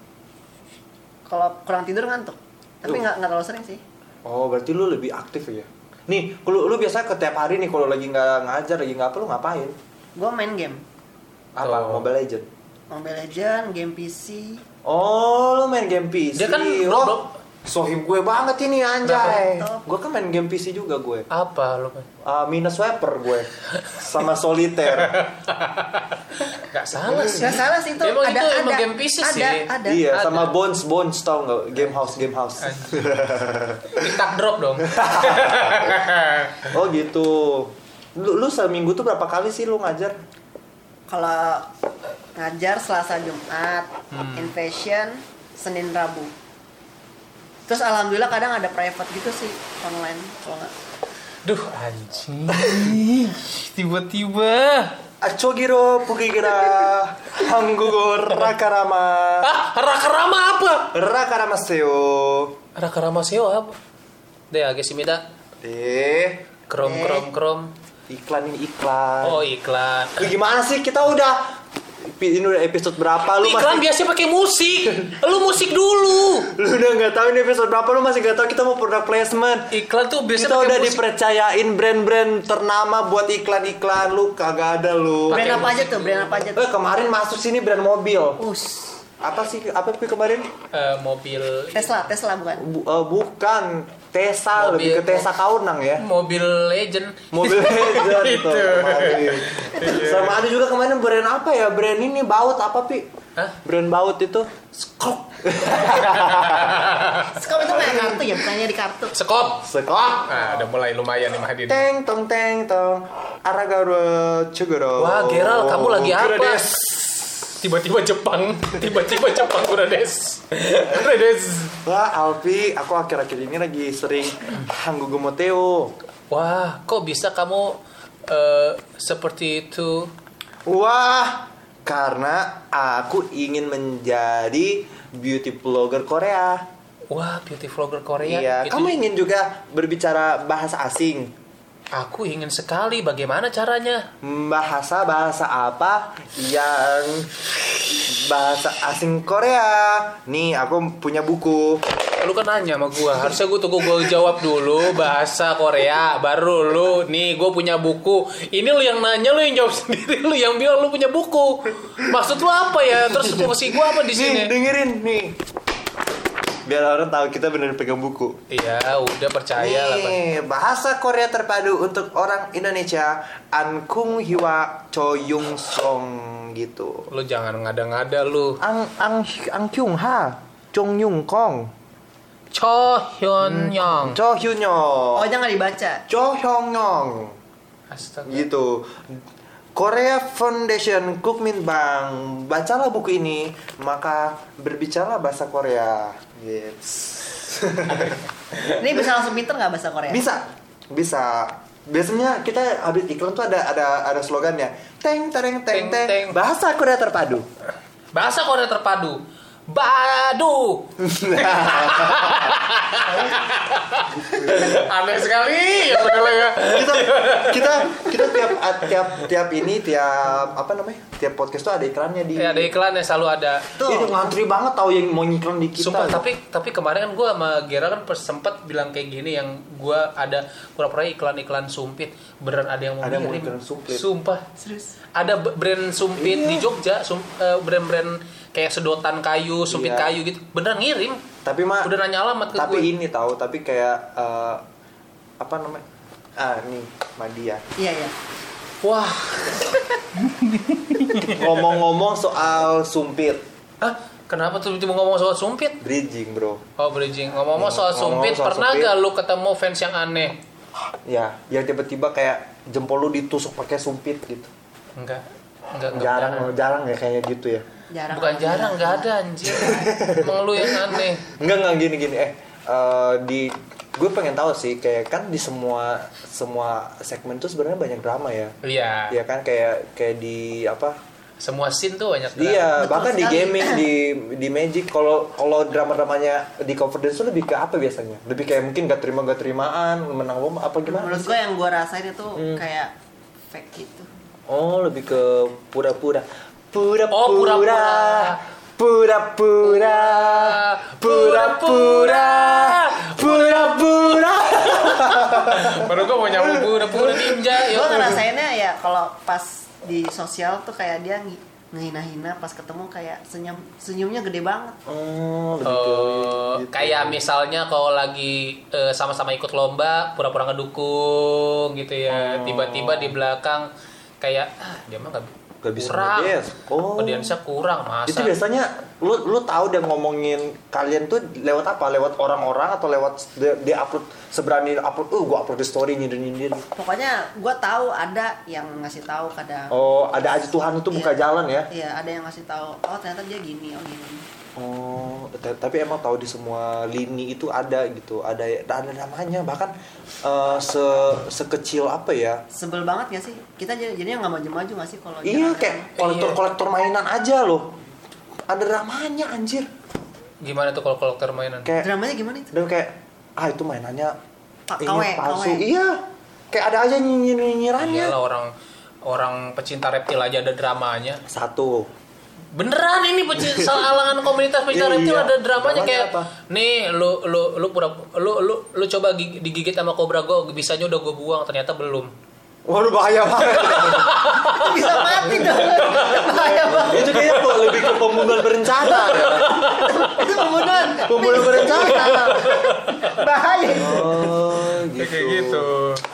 Kalau kurang tidur ngantuk. Tapi nggak nggak terlalu sering sih. oh berarti lu lebih aktif ya nih kalau lu biasa ke tiap hari nih kalau lagi nggak ngajar lagi nggak apa lu ngapain Gue main game. apa Oh. Mobile Legend Mobile Legend, game PC. oh lu main game PC Dia kan oh, Roblox. Sohim gue banget ini anjay gue kan main game PC juga gue Apa lu? Uh, minus swiper gue sama soliter. Gak salah sih. Nggak salah sih itu. Emang ada, itu ada, emang game PC ada, sih. Ada. iya, Ada. sama Bones Bones tau nggak? Game House Game House. TikTok drop dong. (laughs) oh gitu. Lu, lu seminggu tuh berapa kali sih lu ngajar? Kalau ngajar Selasa Jumat, Hmm. Invasion, Senin Rabu. Terus alhamdulillah kadang ada private gitu sih online kalau nggak. Duh anjing. Tiba-tiba. Achogiro Pukigira Hanggugo Rakarama Ah, Rakarama apa? Rakarama Seo Rakarama SEO apa? Deh, agak simida. Eh, Krom krom krom. iklan ini iklan. Oh, iklan. Lu gimana sih? Kita udah ini udah episode berapa lu Iklan masih biasa pakai musik. Lu musik dulu. (laughs) lu udah nggak tahu ini episode berapa lu masih nggak tahu kita mau product placement Iklan tuh biasa kita udah musik. dipercayain brand-brand ternama buat iklan-iklan lu kagak ada lu Brand apa aja tuh? Brand apa aja tuh? eh kemarin masuk sini brand mobil Us. apa sih apa sih kemarin Eh, mobil Tesla, Tesla bukan? Bu- eh, bukan Tesa Mobil. lebih ke Tesa Kaunang ya mobil legend. mobil (laughs) legend Itu. sama ada juga kemarin brand apa ya brand ini baut apa pi Hah? brand baut itu Skok (laughs) Sekarang itu kayak kartu ya, bukannya di kartu. Sekop. Skok Nah, udah mulai lumayan nih Mahdi. teng tong teng tong aragaro cuguro Wah, Gerald, kamu lagi apa? Kurades. Tiba-tiba Jepang, tiba-tiba Jepang udah des. Udah des. Wah, Alfi, aku akhir-akhir ini lagi sering Hanggugo Moteo. Wah, kok bisa kamu eh, seperti itu? Wah, karena aku ingin menjadi beauty blogger Korea. Wah, beauty vlogger Korea. iya, Itu- kamu ingin juga berbicara bahasa asing? Aku ingin sekali. Bagaimana caranya? Bahasa bahasa apa yang bahasa asing Korea? Nih, aku punya buku. Lu kan nanya sama gua. Harusnya gua tunggu gua jawab dulu bahasa Korea. Baru lu, nih gua punya buku. Ini lu yang nanya, lu yang jawab (laughs) sendiri. Lu yang bilang lu punya buku. Maksud lu apa ya? Terus fungsi gua apa di sini? Nih, dengerin nih. Biar orang tahu kita benar pegang buku. Iya, udah percaya lah. Pak. Nih, bahasa Korea terpadu untuk orang Indonesia Ankung Hiwa Choyung Song gitu. Lu jangan ngada-ngada lu. Ang Ang Ang Kyung Ha, Chong Yung Kong, Cho Hyun Young. Cho Hyun Oh, Yo, jangan dibaca. Cho Hyung Yong Astaga. gitu. Korea Foundation Kukmin Bang, bacalah buku ini, maka berbicara bahasa Korea. Yes. (laughs) Ini bisa langsung pinter nggak bahasa Korea? Bisa, bisa. Biasanya kita habis iklan tuh ada ada ada slogannya. Teng tereng teng Teng, teng. teng. Bahasa Korea terpadu. Bahasa Korea terpadu. Badu. (laughs) Aneh sekali ya bener ya. kita kita kita tiap tiap tiap ini tiap apa namanya tiap podcast tuh ada iklannya di Ya, ada iklannya selalu ada. Tuh. itu ngantri banget tahu yang mau ngiklan di kita Sumpah, tapi tapi kemarin kan gue sama Gera kan sempet bilang kayak gini yang gue ada pura-pura iklan-iklan sumpit beneran ada yang mau Ada mau iklan sumpit. Sumpah. Serius. Ada brand sumpit Iya. di Jogja, sum- eh, brand-brand kayak sedotan kayu, sumpit Iya. kayu gitu. Beneran ngirim. tapi mah Udah nanya alamat ke tapi gue. ini tahu tapi kayak eh, apa namanya ah nih Madia Iya iya. Wah, ngomong-ngomong soal sumpit Hah? Kenapa tuh tiba ngomong soal sumpit? bridging bro Oh bridging. Ngomong-ngomong soal Ngomong-ngomong sumpit, soal pernah sumpit. gak lu ketemu fans yang aneh? ya yang tiba-tiba kayak jempol lu ditusuk pakai sumpit gitu Enggak. Enggak, enggak jarang jarang ya kayaknya gitu ya Jarang. Bukan jarang, enggak ada anjir. Emang lu (laughs) yang aneh. Enggak enggak gini gini eh eh, di gue pengen tahu sih kayak kan di semua semua segmen tuh sebenarnya banyak drama ya Iya. ya kan kayak kayak di apa Semua scene tuh banyak drama. Iya, Betul bahkan di sekali. gaming di di Magic kalau kalau drama-dramanya di confidence tuh lebih ke apa biasanya? Lebih kayak mungkin gak terima gak terimaan, menang lomba apa gimana? Menurut gue yang gue rasain itu Hmm. kayak fake gitu. Oh, lebih ke pura-pura. Pura-pura. Oh, pura-pura. Pura-pura. Pura-pura. Pura-pura. Baru gua mau nyambung pura-pura ninja. Ya. Gue ngerasainnya ya kalau pas di sosial tuh kayak dia ngehina-hina pas ketemu kayak senyum senyumnya gede banget. Oh, ke Eh, gitu. kayak misalnya kalau lagi eh, sama-sama ikut lomba pura-pura ngedukung gitu ya Oh. tiba-tiba di belakang kayak ah dia mah nggak Nggak bisa kurang ngedance. Oh. audiensnya kurang masa Itu biasanya lu lu tahu dia ngomongin kalian tuh lewat apa? Lewat orang-orang atau lewat dia, dia upload seberani upload, "Uh, gua upload di story nyindir-nyindir." Pokoknya gue tahu ada yang ngasih tahu kadang. Oh, ada aja Tuhan itu buka Iya. jalan ya. Iya, ada yang ngasih tahu. Oh, ternyata dia gini, oh gini. Oh, tapi emang tahu di semua lini itu ada gitu. Ada ada namanya bahkan eh, se sekecil apa ya? Sebel banget gak sih? Kita jadi jadinya nggak maju-maju gak sih kalau Iya, kayak kolektor-kolektor mainan aja loh. Ada dramanya anjir. gimana tuh kalau kolektor mainan Kayak Dramanya gimana itu? dan kayak ah itu mainannya Pa- ini palsu. KW. Iya. Kayak ada aja nyinyir-nyinyirannya. Iyalah orang orang pecinta reptil aja ada dramanya Satu. Beneran ini pecinta alangan komunitas pecinta Iya, reptil iya. ada dramanya kayak apa? nih lu lu lu pura lu lu lu coba gig- digigit sama kobra gue bisanya udah gue buang ternyata belum Waduh bahaya banget. (laughs) Bisa mati dong. Bahaya banget. itu kayaknya kok lebih ke pembunuhan berencana. Itu pembunuhan. Pembunuhan berencana. Bahaya. Oh, gitu. kayak gitu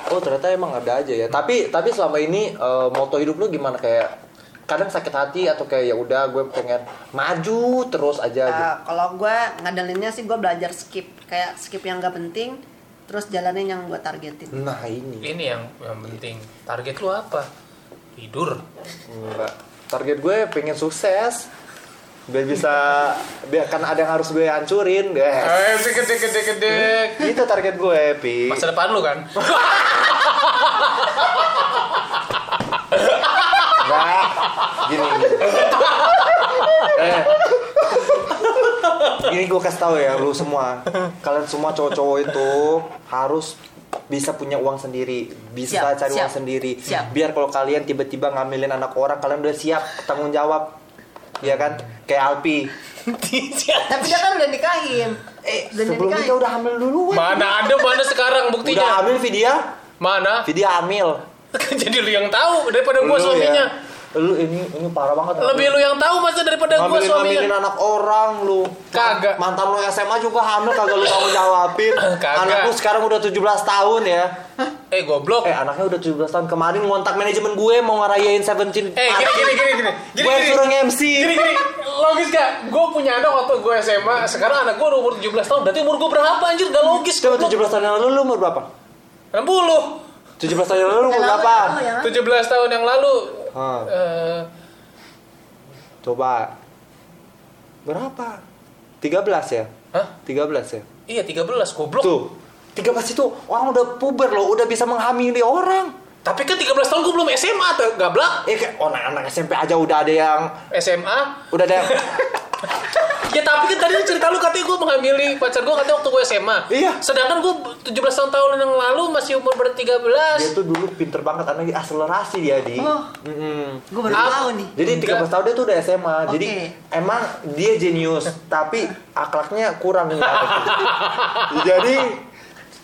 Oh, ternyata emang ada aja ya. Tapi tapi selama ini eh, moto hidup lu gimana kayak kadang sakit hati atau kayak ya udah gue pengen maju terus aja gitu. Nah, kalau gue ngadalinnya sih gue belajar skip kayak skip yang gak penting terus jalanin yang gue targetin Nah, ini. ini yang yang penting target lu apa tidur Enggak. Target gue pengen sukses. Biar bisa biar kan ada yang harus gue hancurin, guys. eh gede gede gede Itu target gue, Pi. masa depan lu kan. (laughs) Gini. gini. eh. Ini gue kasih tahu ya lu semua. Kalian semua cowok-cowok itu harus bisa punya uang sendiri, bisa Siap, cari siap, uang sendiri. siap. Biar kalau kalian tiba-tiba ngambilin anak orang, kalian udah siap tanggung jawab. Iya kan? Kayak Alpi. tapi dia kan udah nikahin Eh, Udah sebelum nikahin. udah hamil duluan. mana ada mana sekarang Udah buktinya hamil Vidya? mana Vidya hamil. (laughs) jadi lu yang tahu daripada gua Lu suaminya ya. Lu ini ini parah banget. lebih lu yang tahu masa daripada gua ngambilin ngambilin anak orang lu. Kagak. mantan lu SMA juga hamil kagak lu tanggung jawabin. (laughs) Kagak. anak lu sekarang udah 17 tahun ya. Eh goblok. Eh anaknya udah 17 tahun. Kemarin ngontak manajemen gue mau ngerayain 17 Eh gini gini gini gini. Gini gue yang suruh MC Gini gini. Logis gak? Gue punya anak waktu gue SMA Sekarang anak gue udah umur 17 tahun. Berarti umur gue berapa anjir? Gak logis coba goblok. 17 tahun yang lalu lu umur berapa? 60 17 tahun yang lalu lu umur berapa? yang lalu, yang lalu. 17 tahun yang lalu Hah, eh, coba. Berapa? 13 ya? Hah? 13 ya? Iya 13 goblok. Tuh. 13 itu orang udah puber loh udah bisa menghamili orang Tapi kan 13 tahun gue belum SMA tuh Gablak Eh kayak oh, anak-anak SMP aja udah ada yang SMA udah ada yang (laughs) Ya tapi kan tadi lu cerita lu katanya gue menghamili pacar gue katanya waktu gue SMA. Iya. Sedangkan gue 17 tahun tahun yang lalu masih umur ber 13. Dia tuh dulu pinter banget anaknya akselerasi dia di. Oh. Mm-mm. Gue baru Ah. tahu nih. Jadi 13 tahun dia tuh udah SMA. Jadi Oke. emang dia jenius, tapi akhlaknya kurang (laughs) jadi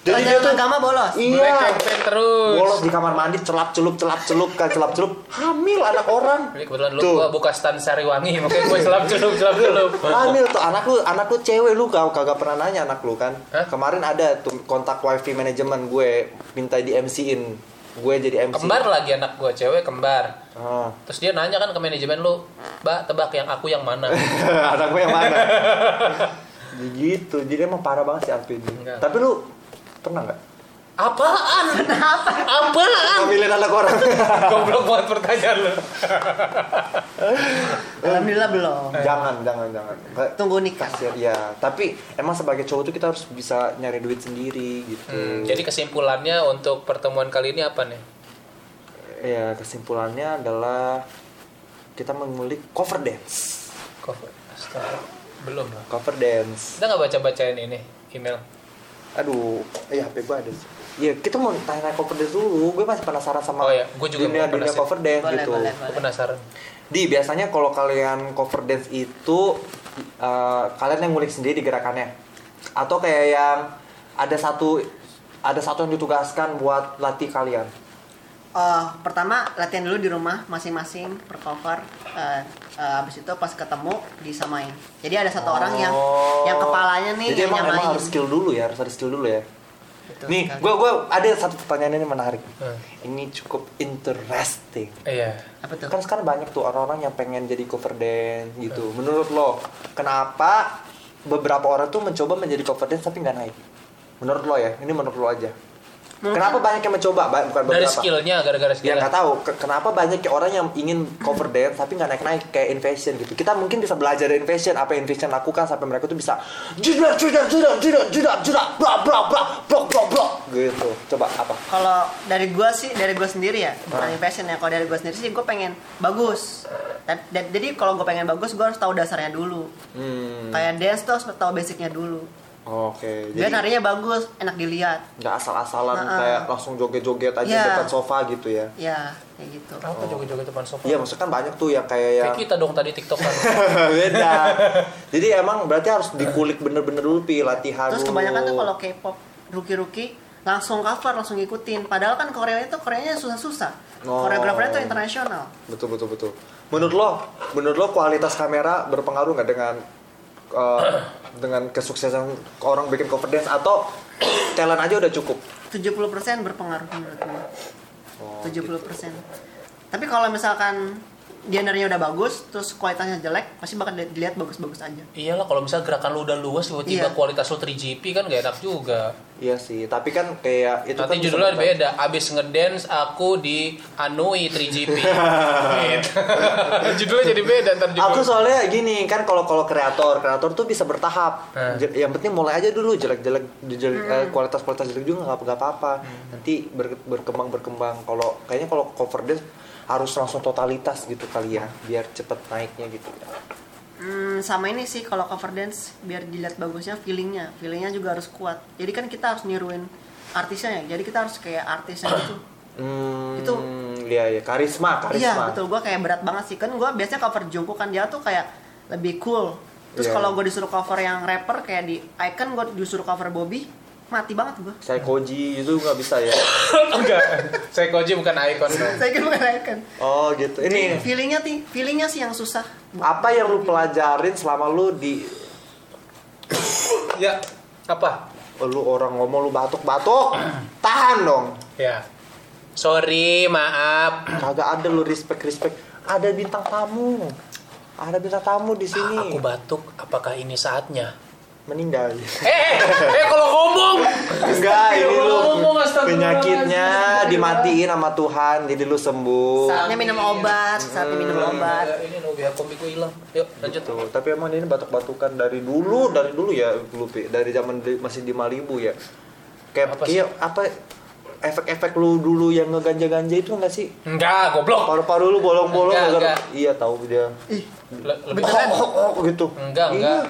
jadi dia tuh agama bolos. Iya. Terus. Bolos di kamar mandi celap celup celap celup kan celap celup hamil anak orang. Ini kebetulan lu Tuh. gua buka stan Sariwangi, makanya gue celap celup celap celup. Hamil tuh anak lu, anak lu cewek lu kagak kagak pernah nanya anak lu kan. Hah? Kemarin ada tuh kontak wifi manajemen gue minta di MC-in. Gue jadi MC. Kembar lagi anak gue, cewek kembar. Ah. Terus dia nanya kan ke manajemen lu, Mbak tebak yang aku yang mana? (laughs) anak gue yang mana? (laughs) gitu. Jadi emang parah banget sih Alvin. Tapi lu pernah nggak? Apaan? Kenapa? Apaan? Ngambilin anak orang. (laughs) Goblok banget pertanyaan lu. Alhamdulillah belum. jangan, jangan, jangan. Tunggu nikah. Kasian, ya. Tapi emang sebagai cowok tuh kita harus bisa nyari duit sendiri gitu. Hmm, jadi kesimpulannya untuk pertemuan kali ini apa nih? ya kesimpulannya adalah kita mengulik cover dance. Cover. Astaga. Belum lah. Cover dance. Kita nggak baca-bacain ini email. Aduh, iya HP gue ada sih. Iya, kita mau tanya cover dance dulu. Gue masih penasaran sama Oh iya, gue juga dunia dunia penasaran. cover dance Boleh, gitu. boleh, boleh. penasaran. Di biasanya kalau kalian cover dance itu eh, kalian yang ngulik sendiri gerakannya, atau kayak yang ada satu ada satu yang ditugaskan buat latih kalian. Eh, pertama latihan dulu di rumah masing-masing per cover. Eh, eh, abis itu pas ketemu disamain. Jadi ada satu orang yang Oh. yang kepalanya nih Jadi yang emang, emang nyamain. harus skill dulu ya, harus ada skill dulu ya. Betul Nih, gue gua ada satu pertanyaan ini menarik. Hmm. Ini cukup interesting. Iya. apa tuh? Kan sekarang banyak tuh orang-orang yang pengen jadi cover dance gitu. Menurut lo, kenapa beberapa orang tuh mencoba menjadi cover dance tapi nggak naik? Menurut lo ya, ini menurut lo aja. Mungkin- Kenapa banyak yang mencoba? Ba- Bukan Dari beberapa. skillnya, gara-gara Ya skillnya. nggak tahu. Ke- kenapa banyak orang yang ingin cover dance tapi nggak naik-naik kayak Invasion gitu. Kita mungkin bisa belajar dari Invasion apa yang Invasion lakukan sampai mereka tuh bisa judak judak judak judak judak judak bla bla bla blok blok blok gitu. Coba apa? Kalau dari gua sih, dari gua sendiri ya, bukan Ah. passion ya. Kalau dari gua sendiri sih, gua pengen bagus. Dan, dan- jadi kalau gua pengen bagus, gua harus tahu dasarnya dulu. Hmm. Kayak dance tuh harus tahu basicnya dulu. Oke. Biar Jadi narinya bagus, enak dilihat. nggak asal-asalan Nah, kayak langsung joget-joget aja Iya. depan sofa gitu ya. Ya, kayak gitu. Apa joget-joget depan sofa? Iya, maksudnya kan banyak tuh yang kayak yang Kayak kita dong tadi tiktokan. (laughs) beda. Jadi emang berarti harus dikulik bener-bener dulu pi latihan Terus dulu. kebanyakan tuh kalau K-pop rookie-rookie langsung cover, langsung ngikutin. Padahal kan Korea itu Koreanya susah-susah. Oh. Koreografernya tuh internasional. betul betul betul. Menurut lo, menurut lo kualitas kamera berpengaruh nggak dengan eh, dengan kesuksesan orang bikin cover dance atau (coughs) talent aja udah cukup? 70% berpengaruh menurut gue. Oh, 70%. Tapi kalau misalkan genrenya udah bagus, terus kualitasnya jelek, pasti bakal di- dilihat bagus-bagus aja. Iyalah kalau misalnya gerakan lu udah luas tiba-tiba Iya. kualitas lu 3GP kan gak enak juga. Iya sih, tapi kan kayak itu Nanti kan bisa judulnya berkait- beda. Abis ngedance aku di Anui 3GP. (laughs) Gitu. (laughs) judulnya jadi beda ntar juga. Aku soalnya gini kan kalau kalau kreator kreator tuh bisa bertahap. Hmm. Yang penting mulai aja dulu jelek-jelek jelek eh, kualitas-kualitas jelek juga nggak apa-apa. Nanti ber- berkembang berkembang. Kalau kayaknya kalau cover dance harus langsung totalitas gitu kali ya biar cepet naiknya gitu. Hmm, sama ini sih kalau cover dance biar dilihat bagusnya feelingnya, feelingnya juga harus kuat. Jadi kan kita harus niruin artisnya ya. Jadi kita harus kayak artisnya gitu. Hmm, Itu- iya ya karisma karisma. Iya betul, gue kayak berat banget sih. Kan gue biasanya cover Jungkook kan dia tuh kayak lebih cool. Terus Iya. kalau gue disuruh cover yang rapper kayak di Icon, gue disuruh cover Bobby, mati banget gue. Saya koji itu nggak bisa ya. (coughs) Enggak. Saya Koji bukan ikon. Saya kira bukan Icon. Oh gitu. Ini Feelingnya sih, feelingnya sih yang susah. apa yang lu pelajarin selama lu di ya, apa? Oh, lu orang ngomong lu batuk-batuk (coughs) tahan dong Ya. Sorry, maaf. (coughs) kagak ada lu respect respect ada bintang tamu ada bintang tamu di sini Aku batuk, apakah ini saatnya? Meninggal Eh, eh kalau ngomong. enggak ini lu penyakitnya dimatiin sama Tuhan jadi lu sembuh Saatnya minum obat, saatnya minum obat. Ini Nobi komik gue hilang. Yuk, lanjut. Tuh, tapi emang ini batuk-batukan dari dulu dari dulu ya Lupi dari zaman masih di Malibu ya kayak Apa apa, efek-efek lu dulu yang ngeganja-ganja itu enggak sih? Enggak, goblok. Paru-paru lu bolong-bolong Enggak, gara- enggak. Iya tahu dia. Ih, Le- lebih? Oh, oh, oh, gitu. Enggak, Iya. enggak.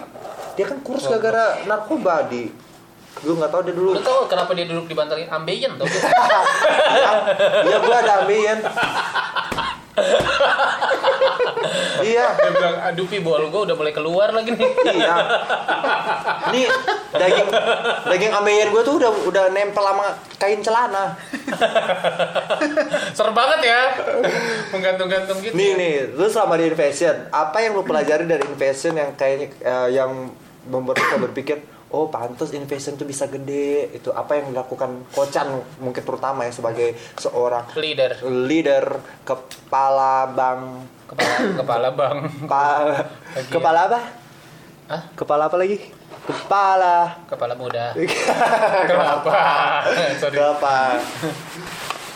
Dia kan kurus gara-gara narkoba di. Gue nggak tahu dia dulu. Lu tau kenapa dia duduk di bantal ambeien tuh? (laughs) Iya, gue ada ambeien. iya, Dia bilang, aduh pi bol gue udah mulai keluar lagi nih. iya. Nih daging daging ambeien gue tuh udah udah nempel sama kain celana. (laughs) Serem banget ya. Menggantung-gantung gitu. Nih nih, lu selama di Invasion, apa yang lu pelajari dari Invasion yang kayaknya eh, yang membuat kita berpikir, oh pantas Invasion tuh bisa gede. Itu apa yang dilakukan Kocan mungkin terutama ya sebagai seorang Leader. leader kepala bank Kepala, kepala bang. pa- Lagi ya. kepala apa? Hah? Kepala apa lagi? Kepala. Kepala muda. (laughs) Kenapa? Sorry.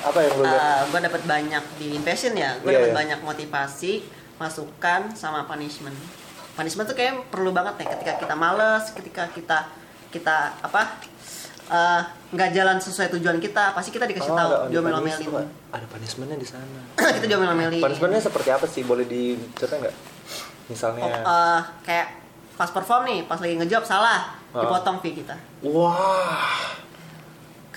Apa yang lu lihat? gue dapat banyak di Invasion ya. Gue Iya, dapat iya. banyak motivasi, masukan, sama punishment. Punishment tuh kayak perlu banget ya ketika kita males, ketika kita kita apa eh, nggak jalan sesuai tujuan kita, pasti kita dikasih Oh, tahu, diomel-omelin. Ada punishmentnya di sana. (clears throat) kita diomel-omelin. Punishmentnya seperti apa sih? Boleh diceritain nggak? Misalnya. Oh, eh, kayak pas perform nih, pas lagi ngejawab salah, Ah. dipotong fee kita. Wah,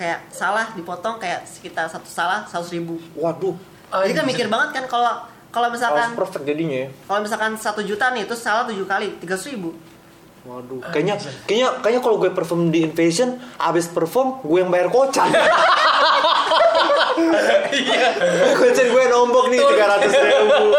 Kayak salah dipotong kayak sekitar satu salah seratus ribu. waduh, Jadi kan mikir banget kan kalau kalau harus misalkan perfect jadinya. ya. kalau misalkan satu juta nih itu salah tujuh kali tiga ribu. Waduh, kayaknya kayaknya kayaknya kalau gue perform di Invasion, abis perform gue yang bayar kocan. (laughs) Iya. kocan gue nombok nih tiga ratus ribu.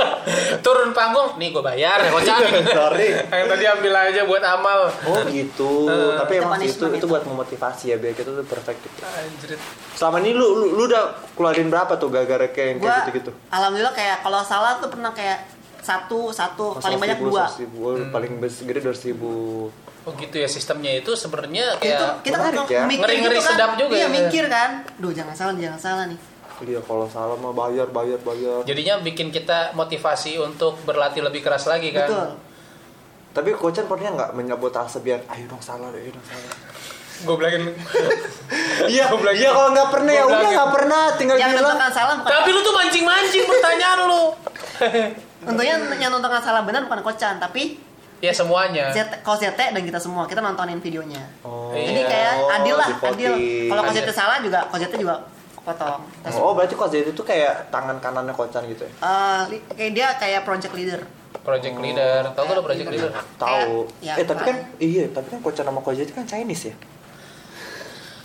Turun panggung, nih gue bayar ya kocak. (laughs) Sorry. Yang tadi ambil aja buat amal. Oh gitu. Eh, Tapi emang itu itu itu. buat memotivasi ya biar kita tuh perfect gitu. Anjrit. Selama ini lu lu, lu udah keluarin berapa tuh gara-gara kayak yang Gua kayak gitu-gitu? alhamdulillah kayak kalau salah tuh pernah kayak satu satu paling banyak dua. Oh, Paling gede dua ribu. Oh gitu ya sistemnya itu sebenarnya Itu kayak kita kan ya. mikir Ngeri-ngeri gitu kan. sedap juga iya, ya. mikir kan. Duh jangan salah jangan salah nih. Iya kalau salah mah bayar bayar bayar. jadinya bikin kita motivasi untuk berlatih lebih keras lagi kan. Betul. Tapi kocan pernah nggak menyabotase biar ayo dong salah ayo dong salah. Gue bilangin (laughs) Iya, iya kalau nggak pernah ya udah nggak pernah tinggal Yang bilang. salah. Tapi lu tuh mancing-mancing pertanyaan lu. (laughs) Untungnya yang menentukan salah benar bukan kocan, tapi ya semuanya. ZT, dan kita semua kita nontonin videonya. Oh. Jadi kayak adil lah, adil. Kalau. ZT salah juga ZT juga potong. Terus, Oh berarti coach itu kayak tangan kanannya kocan gitu ya? eh, li- kayak dia kayak project leader. Project leader. Tahu gak lu project leader? Tahu. ya, eh tapi kan iya tapi kan kocan sama coach kan Chinese ya.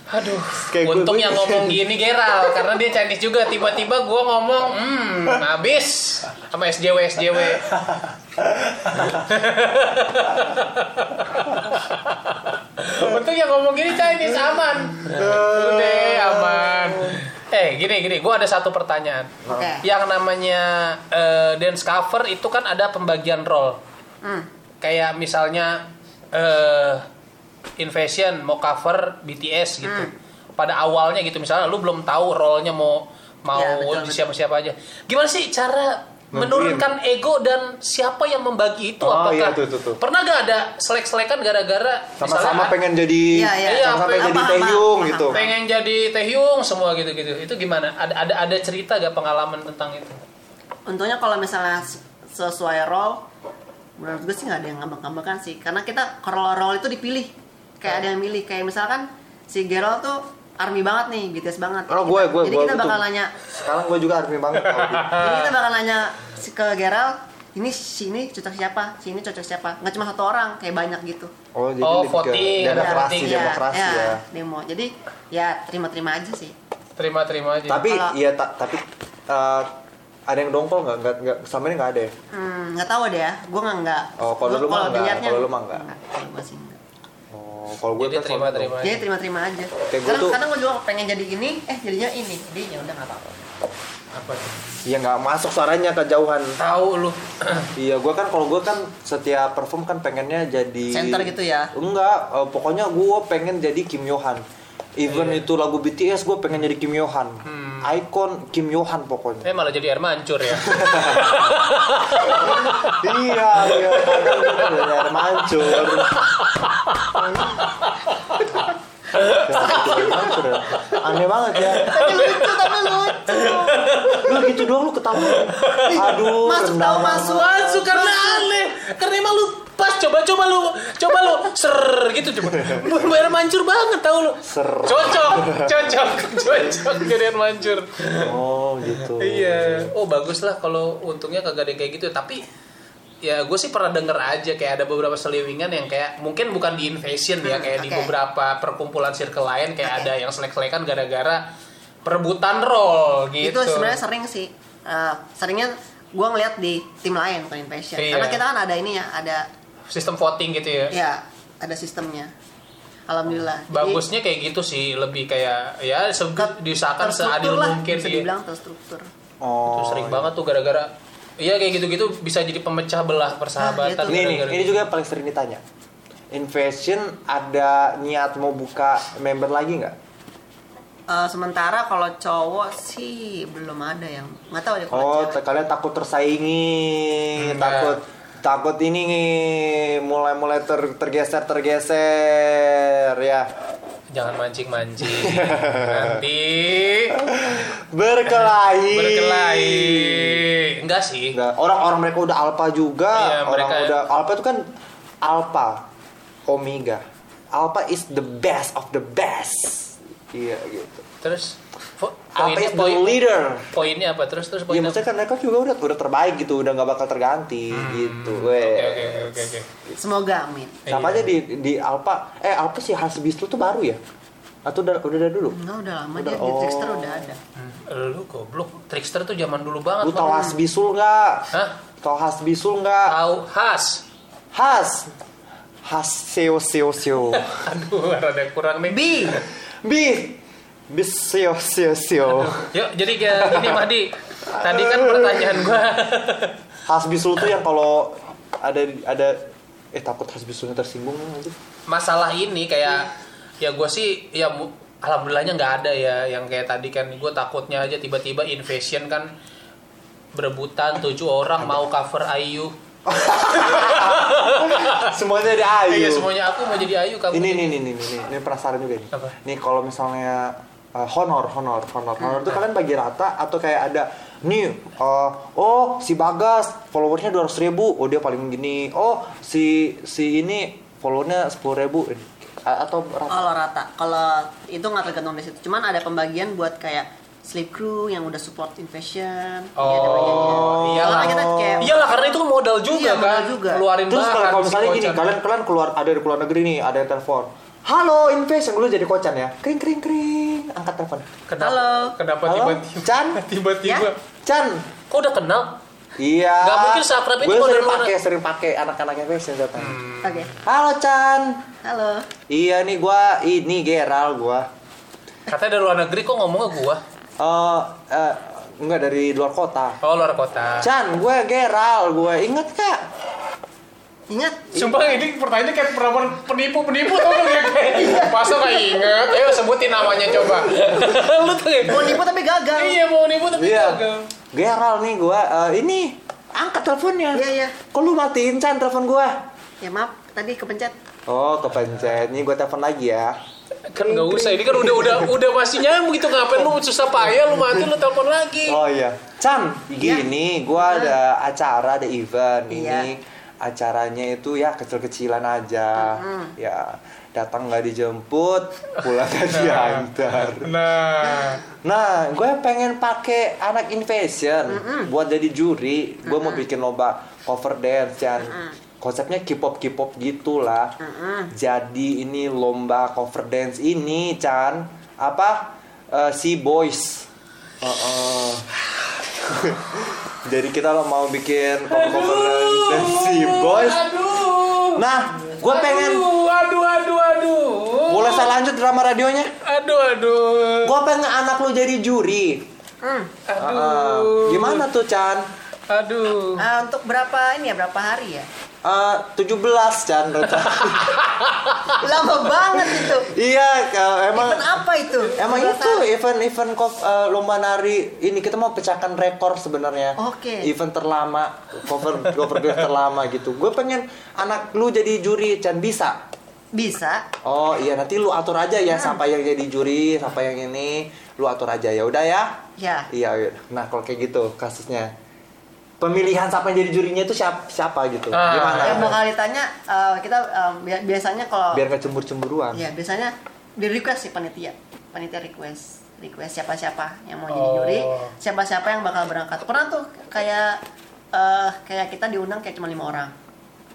Aduh, Kayak gue- untung gue- yang ngomong (laughs) gini Geral karena dia Chinese juga. Tiba-tiba gua ngomong, hmm, habis sama SJW SJW. (laughs) untung yang ngomong gini Chinese aman. Udah aman. Eh, gini gini, gua ada satu pertanyaan. Oke. Yang namanya eh, dance cover itu kan ada pembagian role. Hmm. Kayak misalnya eh Invasion mau cover BTS gitu. Hmm. Pada awalnya gitu misalnya lu belum tahu role-nya mau mau Ya, betul, betul. siapa-siapa aja. Gimana sih cara menurunkan ego dan siapa yang membagi itu Oh, apakah iya, tuh, tuh, tuh. pernah gak ada selek-selekan gara-gara Sama-sama misalnya pengen jadi Iya, iya. sama-sama Iya, pengen jadi Taehyung gitu. pengen jadi Taehyung semua gitu-gitu. Itu gimana? Ada ada ada cerita gak pengalaman tentang itu? Untungnya kalau misalnya sesuai role, menurut gue sih nggak ada yang ngambek-ngambekan sih. Karena kita kalau role itu dipilih, kayak ada yang milih. Kayak misalkan si Gerald tuh army banget nih, BTS banget. Oh, gue, gue, Jadi gue, kita bakal nanya, Sekarang gue juga army banget (laughs) jadi kita bakal nanya si- ke Gerald, ini si ini cocok siapa, si ini cocok siapa. Nggak cuma satu orang, kayak banyak gitu. Oh, jadi Oh, lebih ke voting, ada demokrasi. Iya, demokrasi iya, ya. demo. Jadi ya terima-terima aja sih. Terima-terima aja. Tapi Kalau- iya tak tapi eh, ada yang dongkol nggak? Nggak nggak sama ini nggak ada ya? Hmm, nggak tahu deh ya. Gue nggak nggak. Oh, kalau lu mah nggak, kalau lu mah nggak. Kalau gue sih nggak. Kalau gue Jadi kan terima-terima dong. aja. Jadi terima-terima aja. Kayak gua Kadang, tuh- kadang gue juga pengen jadi ini, eh jadinya ini. Jadi ya udah nggak apa-apa. Apa tuh? Iya nggak masuk suaranya kejauhan. Tahu lu. (clears throat) Iya, gue kan kalau gue kan setiap perform kan pengennya jadi Center gitu ya. Enggak, eh, pokoknya gue pengen jadi Kim Yohan. Even Iya. itu lagu BTS gue pengen jadi Kim Yohan. Hmm. Icon Kim Yohan pokoknya. Eh malah jadi air mancur ya. (laughs) iya, iya, gue udah nyari mancur. Aneh banget ya. Tapi lucu, tapi lucu. Lu gitu doang lu ketawa. Aduh, Masuk tahu masuk. Masuk karena aneh. Karena emang lu pas coba coba lu coba lu ser gitu coba. Bayar mancur banget tahu lu. Ser. Cocok, cocok, cocok gedean mancur. Oh, gitu. Iya. Oh bagus lah kalau untungnya kagak ada yang kayak gitu. Tapi ya gue sih pernah denger aja kayak ada beberapa seliwingan yang kayak mungkin bukan di invasion ya kayak di beberapa perkumpulan circle lain kayak ada yang selek-selekan gara-gara perebutan role gitu. Itu sebenarnya sering sih. Eh, seringnya gue ngeliat di tim lain bukan Invasion. Iya. Karena kita kan ada ini ya, ada sistem voting gitu ya. ya ada sistemnya. Alhamdulillah. Jadi, Bagusnya kayak gitu sih, lebih kayak ya se- diusahakan seadil lah, mungkin bisa iya. dibilang terstruktur. Oh. Itu sering banget tuh gara-gara Iya kayak gitu-gitu bisa jadi pemecah belah persahabatan. Ah. Ini nih, gara-gara ini gitu. juga yang paling sering ditanya. Invasion ada niat mau buka member lagi nggak? Eh, sementara kalau cowok sih belum ada yang nggak tahu deh kalau Oh, cewek. kalian takut tersaingi, Enggak. takut takut ini nih mulai-mulai ter- tergeser tergeser ya. Jangan mancing-mancing. (laughs) Nanti Berkelahi. berkelahi. Enggak sih. Enggak, orang-orang mereka udah alpha juga. Iya, orang mereka- udah alpha itu kan alpha, omega. Alpha is the best of the best. Iya gitu. Terus is the poin, leader. poinnya apa? Terus terus Iya poinnya. maksudnya kan mereka juga udah udah terbaik gitu, udah nggak bakal terganti gitu. Hmm, Oke oke oke oke. Semoga amin. Sama Iya. aja di di Alpha. Eh Alpha sih Hasbis tuh baru ya? Atau udah udah dari dulu? Enggak udah lama Udah, dia di oh. Trickster udah ada. Hmm, Lu goblok. Trickster tuh zaman dulu banget. Lu tahu Bang. Hasbisul nggak? Hah? Tahu Hasbisul nggak? Tahu khas. Has. Has seo seo seo. (laughs) Aduh, rada kurang nih. B. Bi. Bis seo seo seo. Yuk, jadi kayak gini Mahdi. Tadi kan pertanyaan gua. (laughs) Hasbisul tuh yang kalau ada ada eh takut Hasbisulnya tersinggung nanti. Masalah ini kayak ya gua sih ya alhamdulillahnya nggak ada ya yang kayak tadi kan gue takutnya aja tiba-tiba invasion kan berebutan tujuh orang mau cover Ayu. (laughs) Semuanya di Ayu. Iya semuanya aku mau jadi Ayu kamu. Ini jadi- nih nih nih nih ini penasaran juga nih. Apa? Nih kalau misalnya uh, honor honor honor honor itu kalian bagi rata atau kayak ada nih uh, oh si Bagas followersnya dua ribu oh dia paling gini oh si si ini followernya sepuluh ribu atau rata Kalau rata, kalau itu nggak tergantung dari situ. Cuman ada pembagian buat kayak sleep crew yang udah support invasion. Oh, Iya, ada bagiannya. iyalah. Soalnya kita kayak Iyalah karena itu modal juga Iya, modal kan. juga. Keluarin terus kalau, bahan kalau si misalnya gini kalian kalian keluar ada dari keluar negeri nih ada yang telepon halo invasion lu jadi kocan ya kring kring kring angkat telepon Kenapa, Halo. Kenapa tiba-tiba? Chan? (laughs) Tiba-tiba. Ya? Chan Kok udah kenal? iya Nggak mungkin seakrab itu gue kalau sering dari pakai sering pakai anak-anak invasion datang Oke. halo Chan Halo. Iya nih gua ini Geral gua. Katanya dari luar negeri kok ngomongnya gua. Eh eh, enggak dari luar kota. Oh luar kota. Chan, gue Geral, gue inget kak. Ingat? Sumpah ini pertanyaannya kayak perempuan penipu-penipu tau gak kayak kayak Masa gak inget? Ayo sebutin namanya coba (laughs) Lu tuh kayak Mau nipu tapi gagal. Iya mau nipu tapi Iya. gagal Geral nih gua. Eh, ini angkat teleponnya. Iya, iya. Kok lu matiin Chan telepon gua? Ya maaf, tadi kepencet. Oh, kepencet. Nih gua telepon lagi ya. Kan gak usah, ini kan udah udah udah masih nyambung gitu Ngapain lu susah payah, lu mati lu telepon lagi Oh iya. Chan, gini, gua ada acara, ada event Iya. ini. Acaranya itu ya kecil-kecilan aja. Ya, datang nggak dijemput, pulang nggak (laughs) diantar. Nah Nah, gue pengen pakai anak invasion buat jadi juri. Gue mau bikin lomba cover dance dan konsepnya K-pop K-pop gitulah. Jadi ini lomba cover dance ini, Chan. Apa? Eh, si boys. (sighs) Heeh. (laughs) jadi kita lo mau bikin cover cover dance si boys. Aduh Nah, gue pengen Aduh, aduh, aduh, aduh boleh saya lanjut drama radionya? Aduh, aduh Gue pengen anak lo jadi juri. Hmm. Heeh. Aduh Gimana tuh, Chan? Aduh Ah, untuk berapa ini ya? Berapa hari ya? Eh, 17 Chan (laughs) Lama banget itu. Iya ke- emang Event apa itu? Emang itu event-event kov- eh, lomba nari ini kita mau pecahkan rekor sebenarnya. Oke. Event terlama, cover cover dance terlama gitu. Gue pengen anak lu jadi juri Chan bisa. bisa Oh iya nanti lu atur aja ya siapa yang jadi juri, siapa yang ini, lu atur aja ya udah ya. ya Iya, iya. Nah kalau kayak gitu kasusnya pemilihan siapa yang jadi jurinya itu siapa, siapa gitu? Ah. Gimana? yang bakal ditanya eh, kita bi- biasanya kalau Biar gak cembur-cemburuan. ya biasanya di request sih panitia panitia request request siapa siapa yang mau jadi Oh. juri siapa siapa yang bakal berangkat pernah tuh kayak eh kayak kita diundang kayak cuma lima orang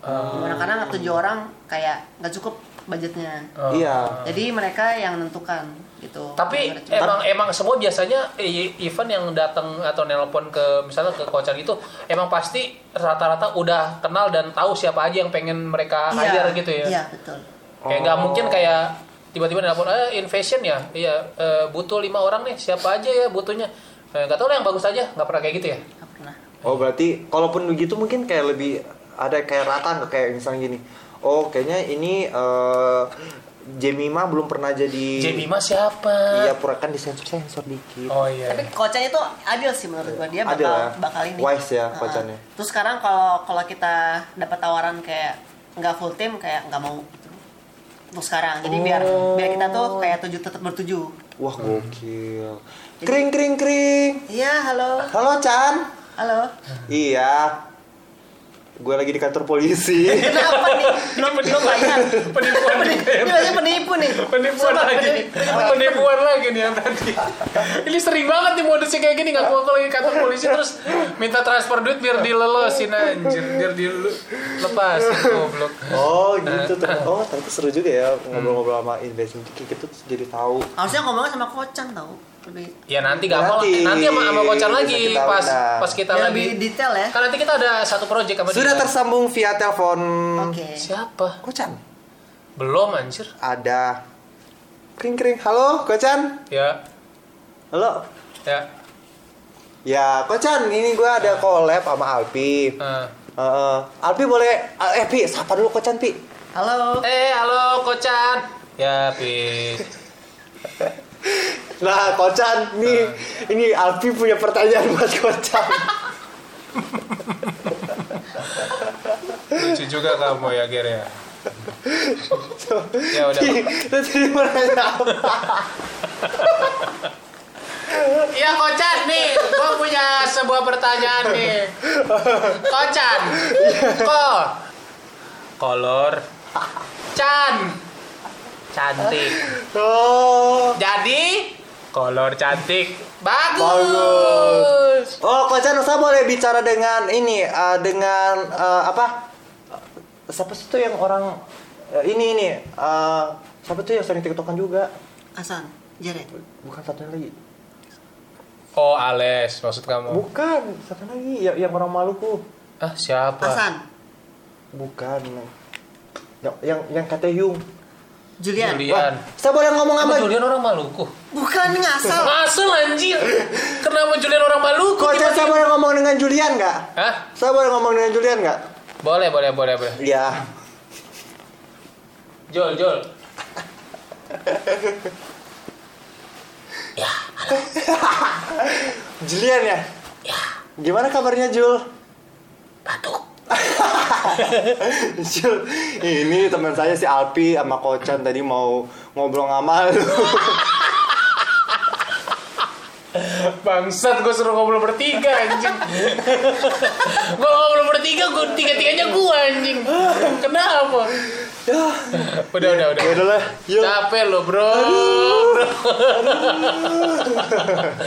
orang karena tujuh orang kayak nggak cukup budgetnya Oh. Iya. jadi mereka yang menentukan gitu Tapi emang emang semua biasanya eh, event yang datang atau nelpon ke misalnya ke kocar gitu emang pasti rata-rata udah kenal dan tahu siapa aja yang pengen mereka Iya, hire gitu ya. iya betul Kayak nggak Oh. mungkin kayak tiba-tiba nelpon eh invasion ya, iya eh, butuh lima orang nih siapa aja ya butuhnya. Eh, Nggak tahu lah yang bagus aja, nggak pernah kayak gitu ya. nggak pernah Oh berarti kalaupun begitu mungkin kayak lebih ada kayak rata nggak kayak misalnya gini. Oh kayaknya ini eh Jemima belum pernah jadi. Jemima siapa? Iya pura kan disensor sensor dikit. Oh iya. tapi kocannya tuh adil sih menurut gua dia bakal Adil ya? bakal ini Wise ya kocannya. terus sekarang kalau kalau kita dapat tawaran kayak nggak full tim kayak nggak mau gitu. untuk sekarang jadi biar Oh. biar kita tuh kayak tujuh tetap bertuju Wah gokil. Kring kring kring. iya halo Halo Chan. halo Iya. Gue lagi di kantor polisi. (laughs) kenapa nih belum belum bayar Penipuan juga ya. ini lagi penipu nih Penipuan Sumpah, lagi. penipu- Penipuan lagi nih ya berarti. Ini sering banget nih modusnya kayak gini ngaku ngaku lagi kantor polisi terus minta transfer duit biar dilolosin anjir, biar goblok. Oh gitu tuh. (laughs) Oh ternyata seru juga ya ngobrol-ngobrol sama investment kayak gitu jadi tahu. harusnya ngomongnya sama kocan tau Ya nanti gampang Nanti. nanti sama sama kocar lagi kita pas undang. pas kita biar lagi. lebih detail ya Kan nanti kita ada satu project sama Sudah dia. tersambung via telepon. oke Siapa? Kocan. Belum anjir. Ada. Kring kring. Halo Kocan. Ya, Halo. ya. Ya Kocan ini gue ada collab sama Alpi. Nah. Heeh. Alpi boleh eh Pi sapa dulu Kocan Pi. halo Eh, halo Kocan. Ya, Pi. (laughs) Nah Kocan nih ini Alpi punya pertanyaan buat Kocan. Lucu juga kamu ya, Ger ya. Ya udah. Mau nanya apa? Iya Kocan nih, gua punya sebuah pertanyaan nih. Kocan, ko, kolor, Chan, cantik. Oh. Jadi kolor cantik, bagus. Bagus. Oh, Kocan saya boleh bicara dengan ini eh, dengan eh, apa? Siapa sih tuh yang orang eh, ini ini eh, siapa tuh yang sering tiktokan juga? Hasan Jere Bukan satu lagi. Oh Ales, maksud kamu? Bukan, satu lagi yang, yang orang Maluku. Ah siapa? Hasan Bukan. Yang yang yang kata Yung. Julian Julian. Saya boleh ngomong sama Emang Julian orang Maluku? bukan ngasal Ngasal anjir. Kenapa Julian orang Maluku? Kocan saya boleh ngomong dengan Julian nggak? Hah? Saya boleh ngomong dengan Julian nggak? Boleh, boleh, boleh, boleh. Iya. Jol, Jol. Julian ya? Gimana kabarnya Jul? Batuk. Ini teman saya si Alpi sama Kocan tadi mau ngobrol sama. Bangsat, gue suruh ngobrol bertiga anjing. gue ngobrol bertiga, gue tiga-tiganya gue anjing. Kenapa? udah, udah, udah. Ya udah lah, yuk. Capek lo, bro. bro.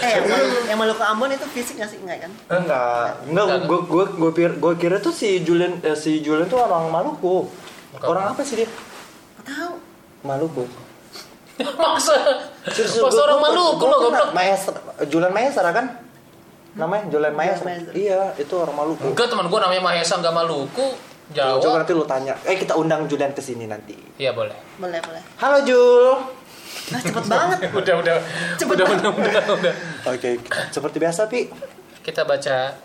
eh yang yang Maluku Ambon itu fisik nggak sih enggak kan Enggak, enggak, gue gue gue kira, gue kira tuh si Julian eh, si Julian tuh orang Maluku. Orang apa sih dia? Tahu Maluku. Masa gua- orang Maluku gua lo, goblok. Maestro, Julian Maestra kan? Namanya Julian Maestra. Maestra. Iya, itu orang Maluku. Enggak, teman gue namanya Mahesa, nggak Maluku. Coba Jawa. nanti lu tanya. Eh kita undang Julian ke sini nanti. Iya, boleh. boleh boleh Halo Jul. nah cepet banget (laughs) udah, udah. Cepet udah, udah, udah, udah. Oke, seperti biasa Pi, Kita baca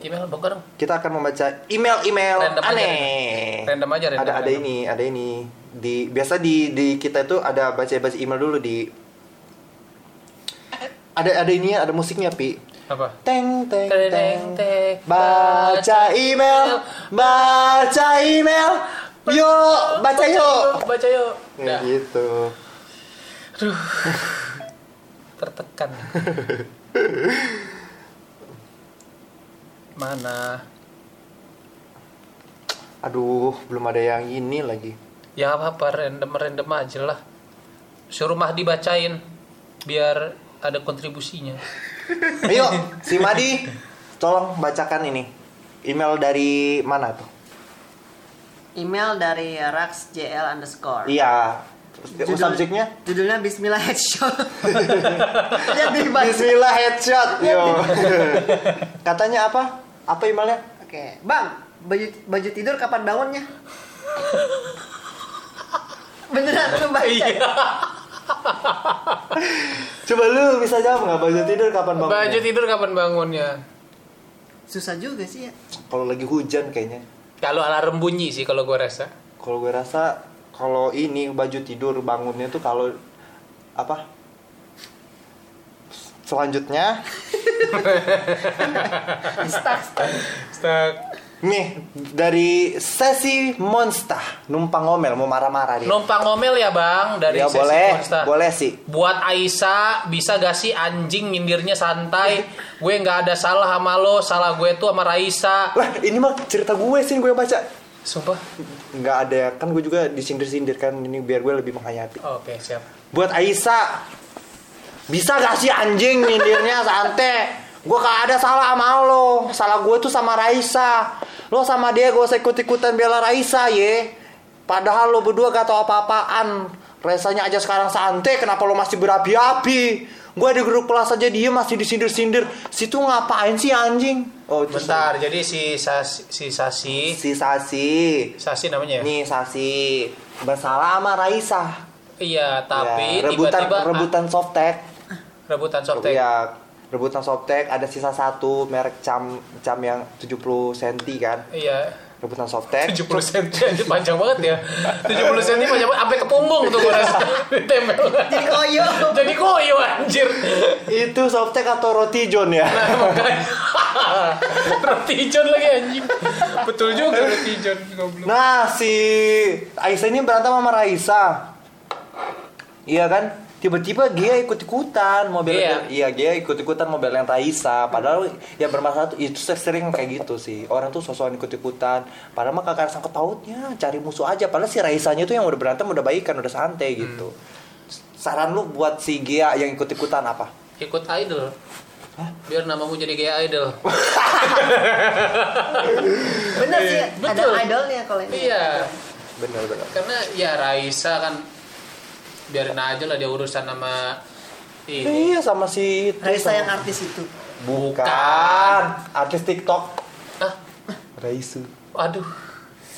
email buka dong. kita akan membaca email-email Random aja, aneh. Random aja, random. ada ada random. ini, ada ini. Di biasa di di kita itu ada baca-baca email dulu di ada ada ini ada musiknya Pi. Apa? Teng teng Teng, teng. teng. Baca email, baca email, Yuk, baca yuk. Baca yuk. Ya Dah. gitu. tertekan. (laughs) Mana? Aduh, belum ada yang ini lagi. Ya apa apa random random aja lah. Suruh Mahdi bacain biar ada kontribusinya. (laughs) Ayo, si Madi, tolong bacakan ini. Email dari mana tuh? Email dari raxjl underscore. Iya. Terus subjeknya? Judulnya Bismillah Headshot. (laughs) Bismillah headshot. Yo. Katanya apa? Apa emailnya? Oke, Bang, baju baju tidur kapan bangunnya? Beneran (laughs) lu baca? Iya. Coba lu bisa jawab nggak baju tidur kapan bangunnya? Baju tidur kapan bangunnya? Susah juga sih ya. Kalau lagi hujan kayaknya. Kalau alarm bunyi sih kalau gua rasa. Kalau gue rasa kalau ini baju tidur bangunnya tuh kalau apa? Selanjutnya (laughs) Stuck, stuck. Stuck. nih dari sesi monster numpang ngomel mau marah-marah dia. Numpang ngomel ya bang dari ya sesi boleh, Monster. boleh sih. Buat Aisyah bisa gak sih anjing nyindirnya santai? (laughs) gue nggak ada salah sama lo, salah gue tuh sama Raisa. Lah ini mah cerita gue sih gue yang baca. Sumpah. Nggak ada kan gue juga disindir-sindir kan ini biar gue lebih menghayati. Oke siap. Buat Aisyah bisa gak sih anjing nyindirnya santai? Gue gak ada salah sama lo. Salah gue tuh sama Raisa. Lo sama dia gak usah ikut-ikutan bela Raisa ye. Padahal lo berdua gak tau apa-apaan. Raisanya aja sekarang santai. Kenapa lo masih berapi-api? Gue di grup kelas aja dia masih disindir-sindir. Situ ngapain sih anjing? Oh itu Bentar, jadi si Sasi, si Sasi, Si Sasi. Sasi namanya? Ya? Nih Sasi. Bersalah sama Raisa. Iya, tapi Ya, rebutan tiba-tiba rebutan softtek rebutan softtek. Iya, rebutan softtek ada sisa satu merek cam cam yang 70 cm kan. Iya. Rebutan softtek. 70 cm panjang banget ya. 70 cm panjang banget sampai ke punggung tuh gue rasa. Ditempel. Jadi koyo. Jadi koyo anjir. Itu softtek atau roti john ya? Nah, roti john lagi anjing. Betul juga roti john goblok. Nah, si Aisyah ini berantem sama Raisa. Iya kan? Tiba-tiba dia ikut-ikutan mau belain iya dia ikut-ikutan mau belain Raisa. Padahal yang bermasalah tuh itu sering kayak gitu sih. Orang tuh sosokan ikut-ikutan. Padahal mah kakak sangkut pautnya. Cari musuh aja. Padahal si Raisanya tuh yang udah berantem udah baikan udah santai gitu. Saran lu buat si Gia yang ikut-ikutan apa? Ikut idol. Biar namamu jadi kayak idol. Bener sih, Iya, ada betul. idolnya kalau ini. Iya. bener-bener Karena ya Raisa kan biarin aja lah dia urusan sama ini. iya sama si itu Raisa sama- yang artis itu. bukan artis TikTok Ah, Raisu aduh.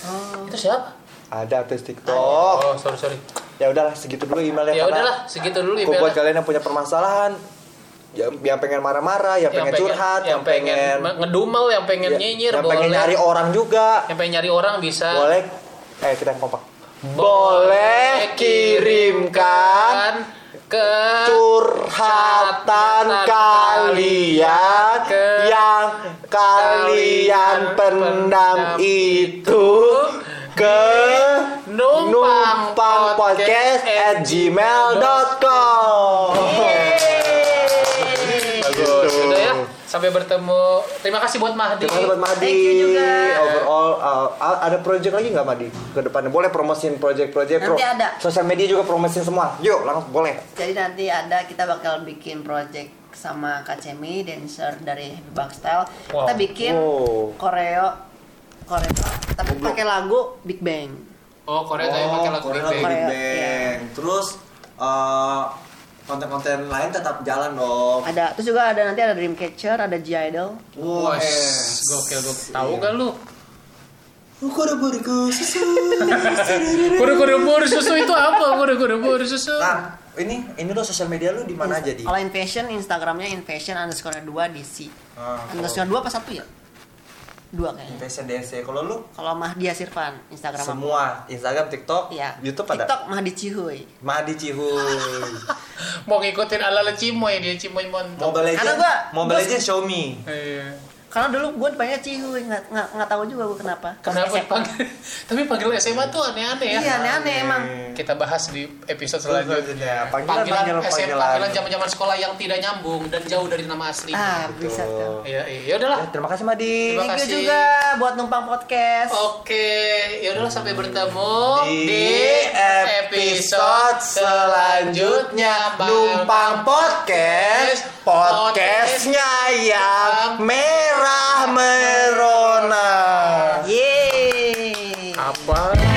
Oh. Itu siapa? ada artis TikTok Oh, sorry sorry. ya udahlah segitu dulu emailnya Ya udahlah, segitu dulu Kok buat emailnya. kalian yang punya permasalahan yang, yang pengen marah-marah, yang, pengen curhat, yang pengen, ngedumel, yang pengen ya, nyinyir, yang boleh. pengen nyari orang juga, Yang pengen nyari orang bisa. boleh. Eh kita yang kompak. Boleh kirimkan ke curhatan kalian ke yang kalian pendam itu ke numpang at gmail.com Sampai bertemu. Terima kasih buat Mahdi. Terima kasih buat Madi. Thank you juga. Overall, uh, ada project lagi nggak Madi ke depannya? Boleh promosiin project-project Nanti ada. Sosial media juga promosiin semua. Yuk, langsung boleh. Jadi nanti ada kita bakal bikin project sama Kak Cemi, dancer dari Happy Bang Style. Wow. Kita bikin Wow. koreo, koreo, tapi pakai lagu Big Bang. Oh, Korea kayak pakai lagu Big Bang. Korea, Bang. iya. Terus uh, konten-konten lain tetap jalan dong. Ada, terus juga ada nanti ada Dreamcatcher, ada G Idol. Wah, gokil gokil. Tahu kan lu? Kuda-kuda susu. (laughs) Kuda-kuda bor susu itu apa? Bor susu. Nah, ini ini lo sosial media lu di mana aja di? Kalau Invasion, Instagramnya Invasion underscore 2 DC. Ah, Underscore 2 apa satu ya? Dua kayaknya. Fashion DC. Kalau lu Kalau Mahdia Sirvan, Instagram aku. semua Instagram, TikTok, Iya. YouTube ada. TikTok Mahdi Cihuy. Madi Cihuy. (laughs) Mau ngikutin ala-ala Cimoy dia Cimoy montok. Mobile Legends, gua- Mobile Legends Xiaomi. Iya. Karena dulu gue dipanggil Cihuy, nggak nggak nggak tahu juga gue kenapa. Kenapa SMA. dipanggil? Tapi panggil SMA tuh aneh-aneh ya. Iya aneh-aneh emang. Kita bahas di episode selanjutnya. Panggilan, Panggilan, panggilan, SMA, panggilan. panggilan zaman-zaman sekolah yang tidak nyambung dan jauh dari nama asli. Ah bisa tuh. Iya, iya. Ya udahlah. Ya, terima kasih Madi. Terima kasih. juga buat numpang podcast. Oke, ya udahlah sampai bertemu di episode selanjutnya Numpang Podcast Podcastnya yang merah merona Yeay. Apa?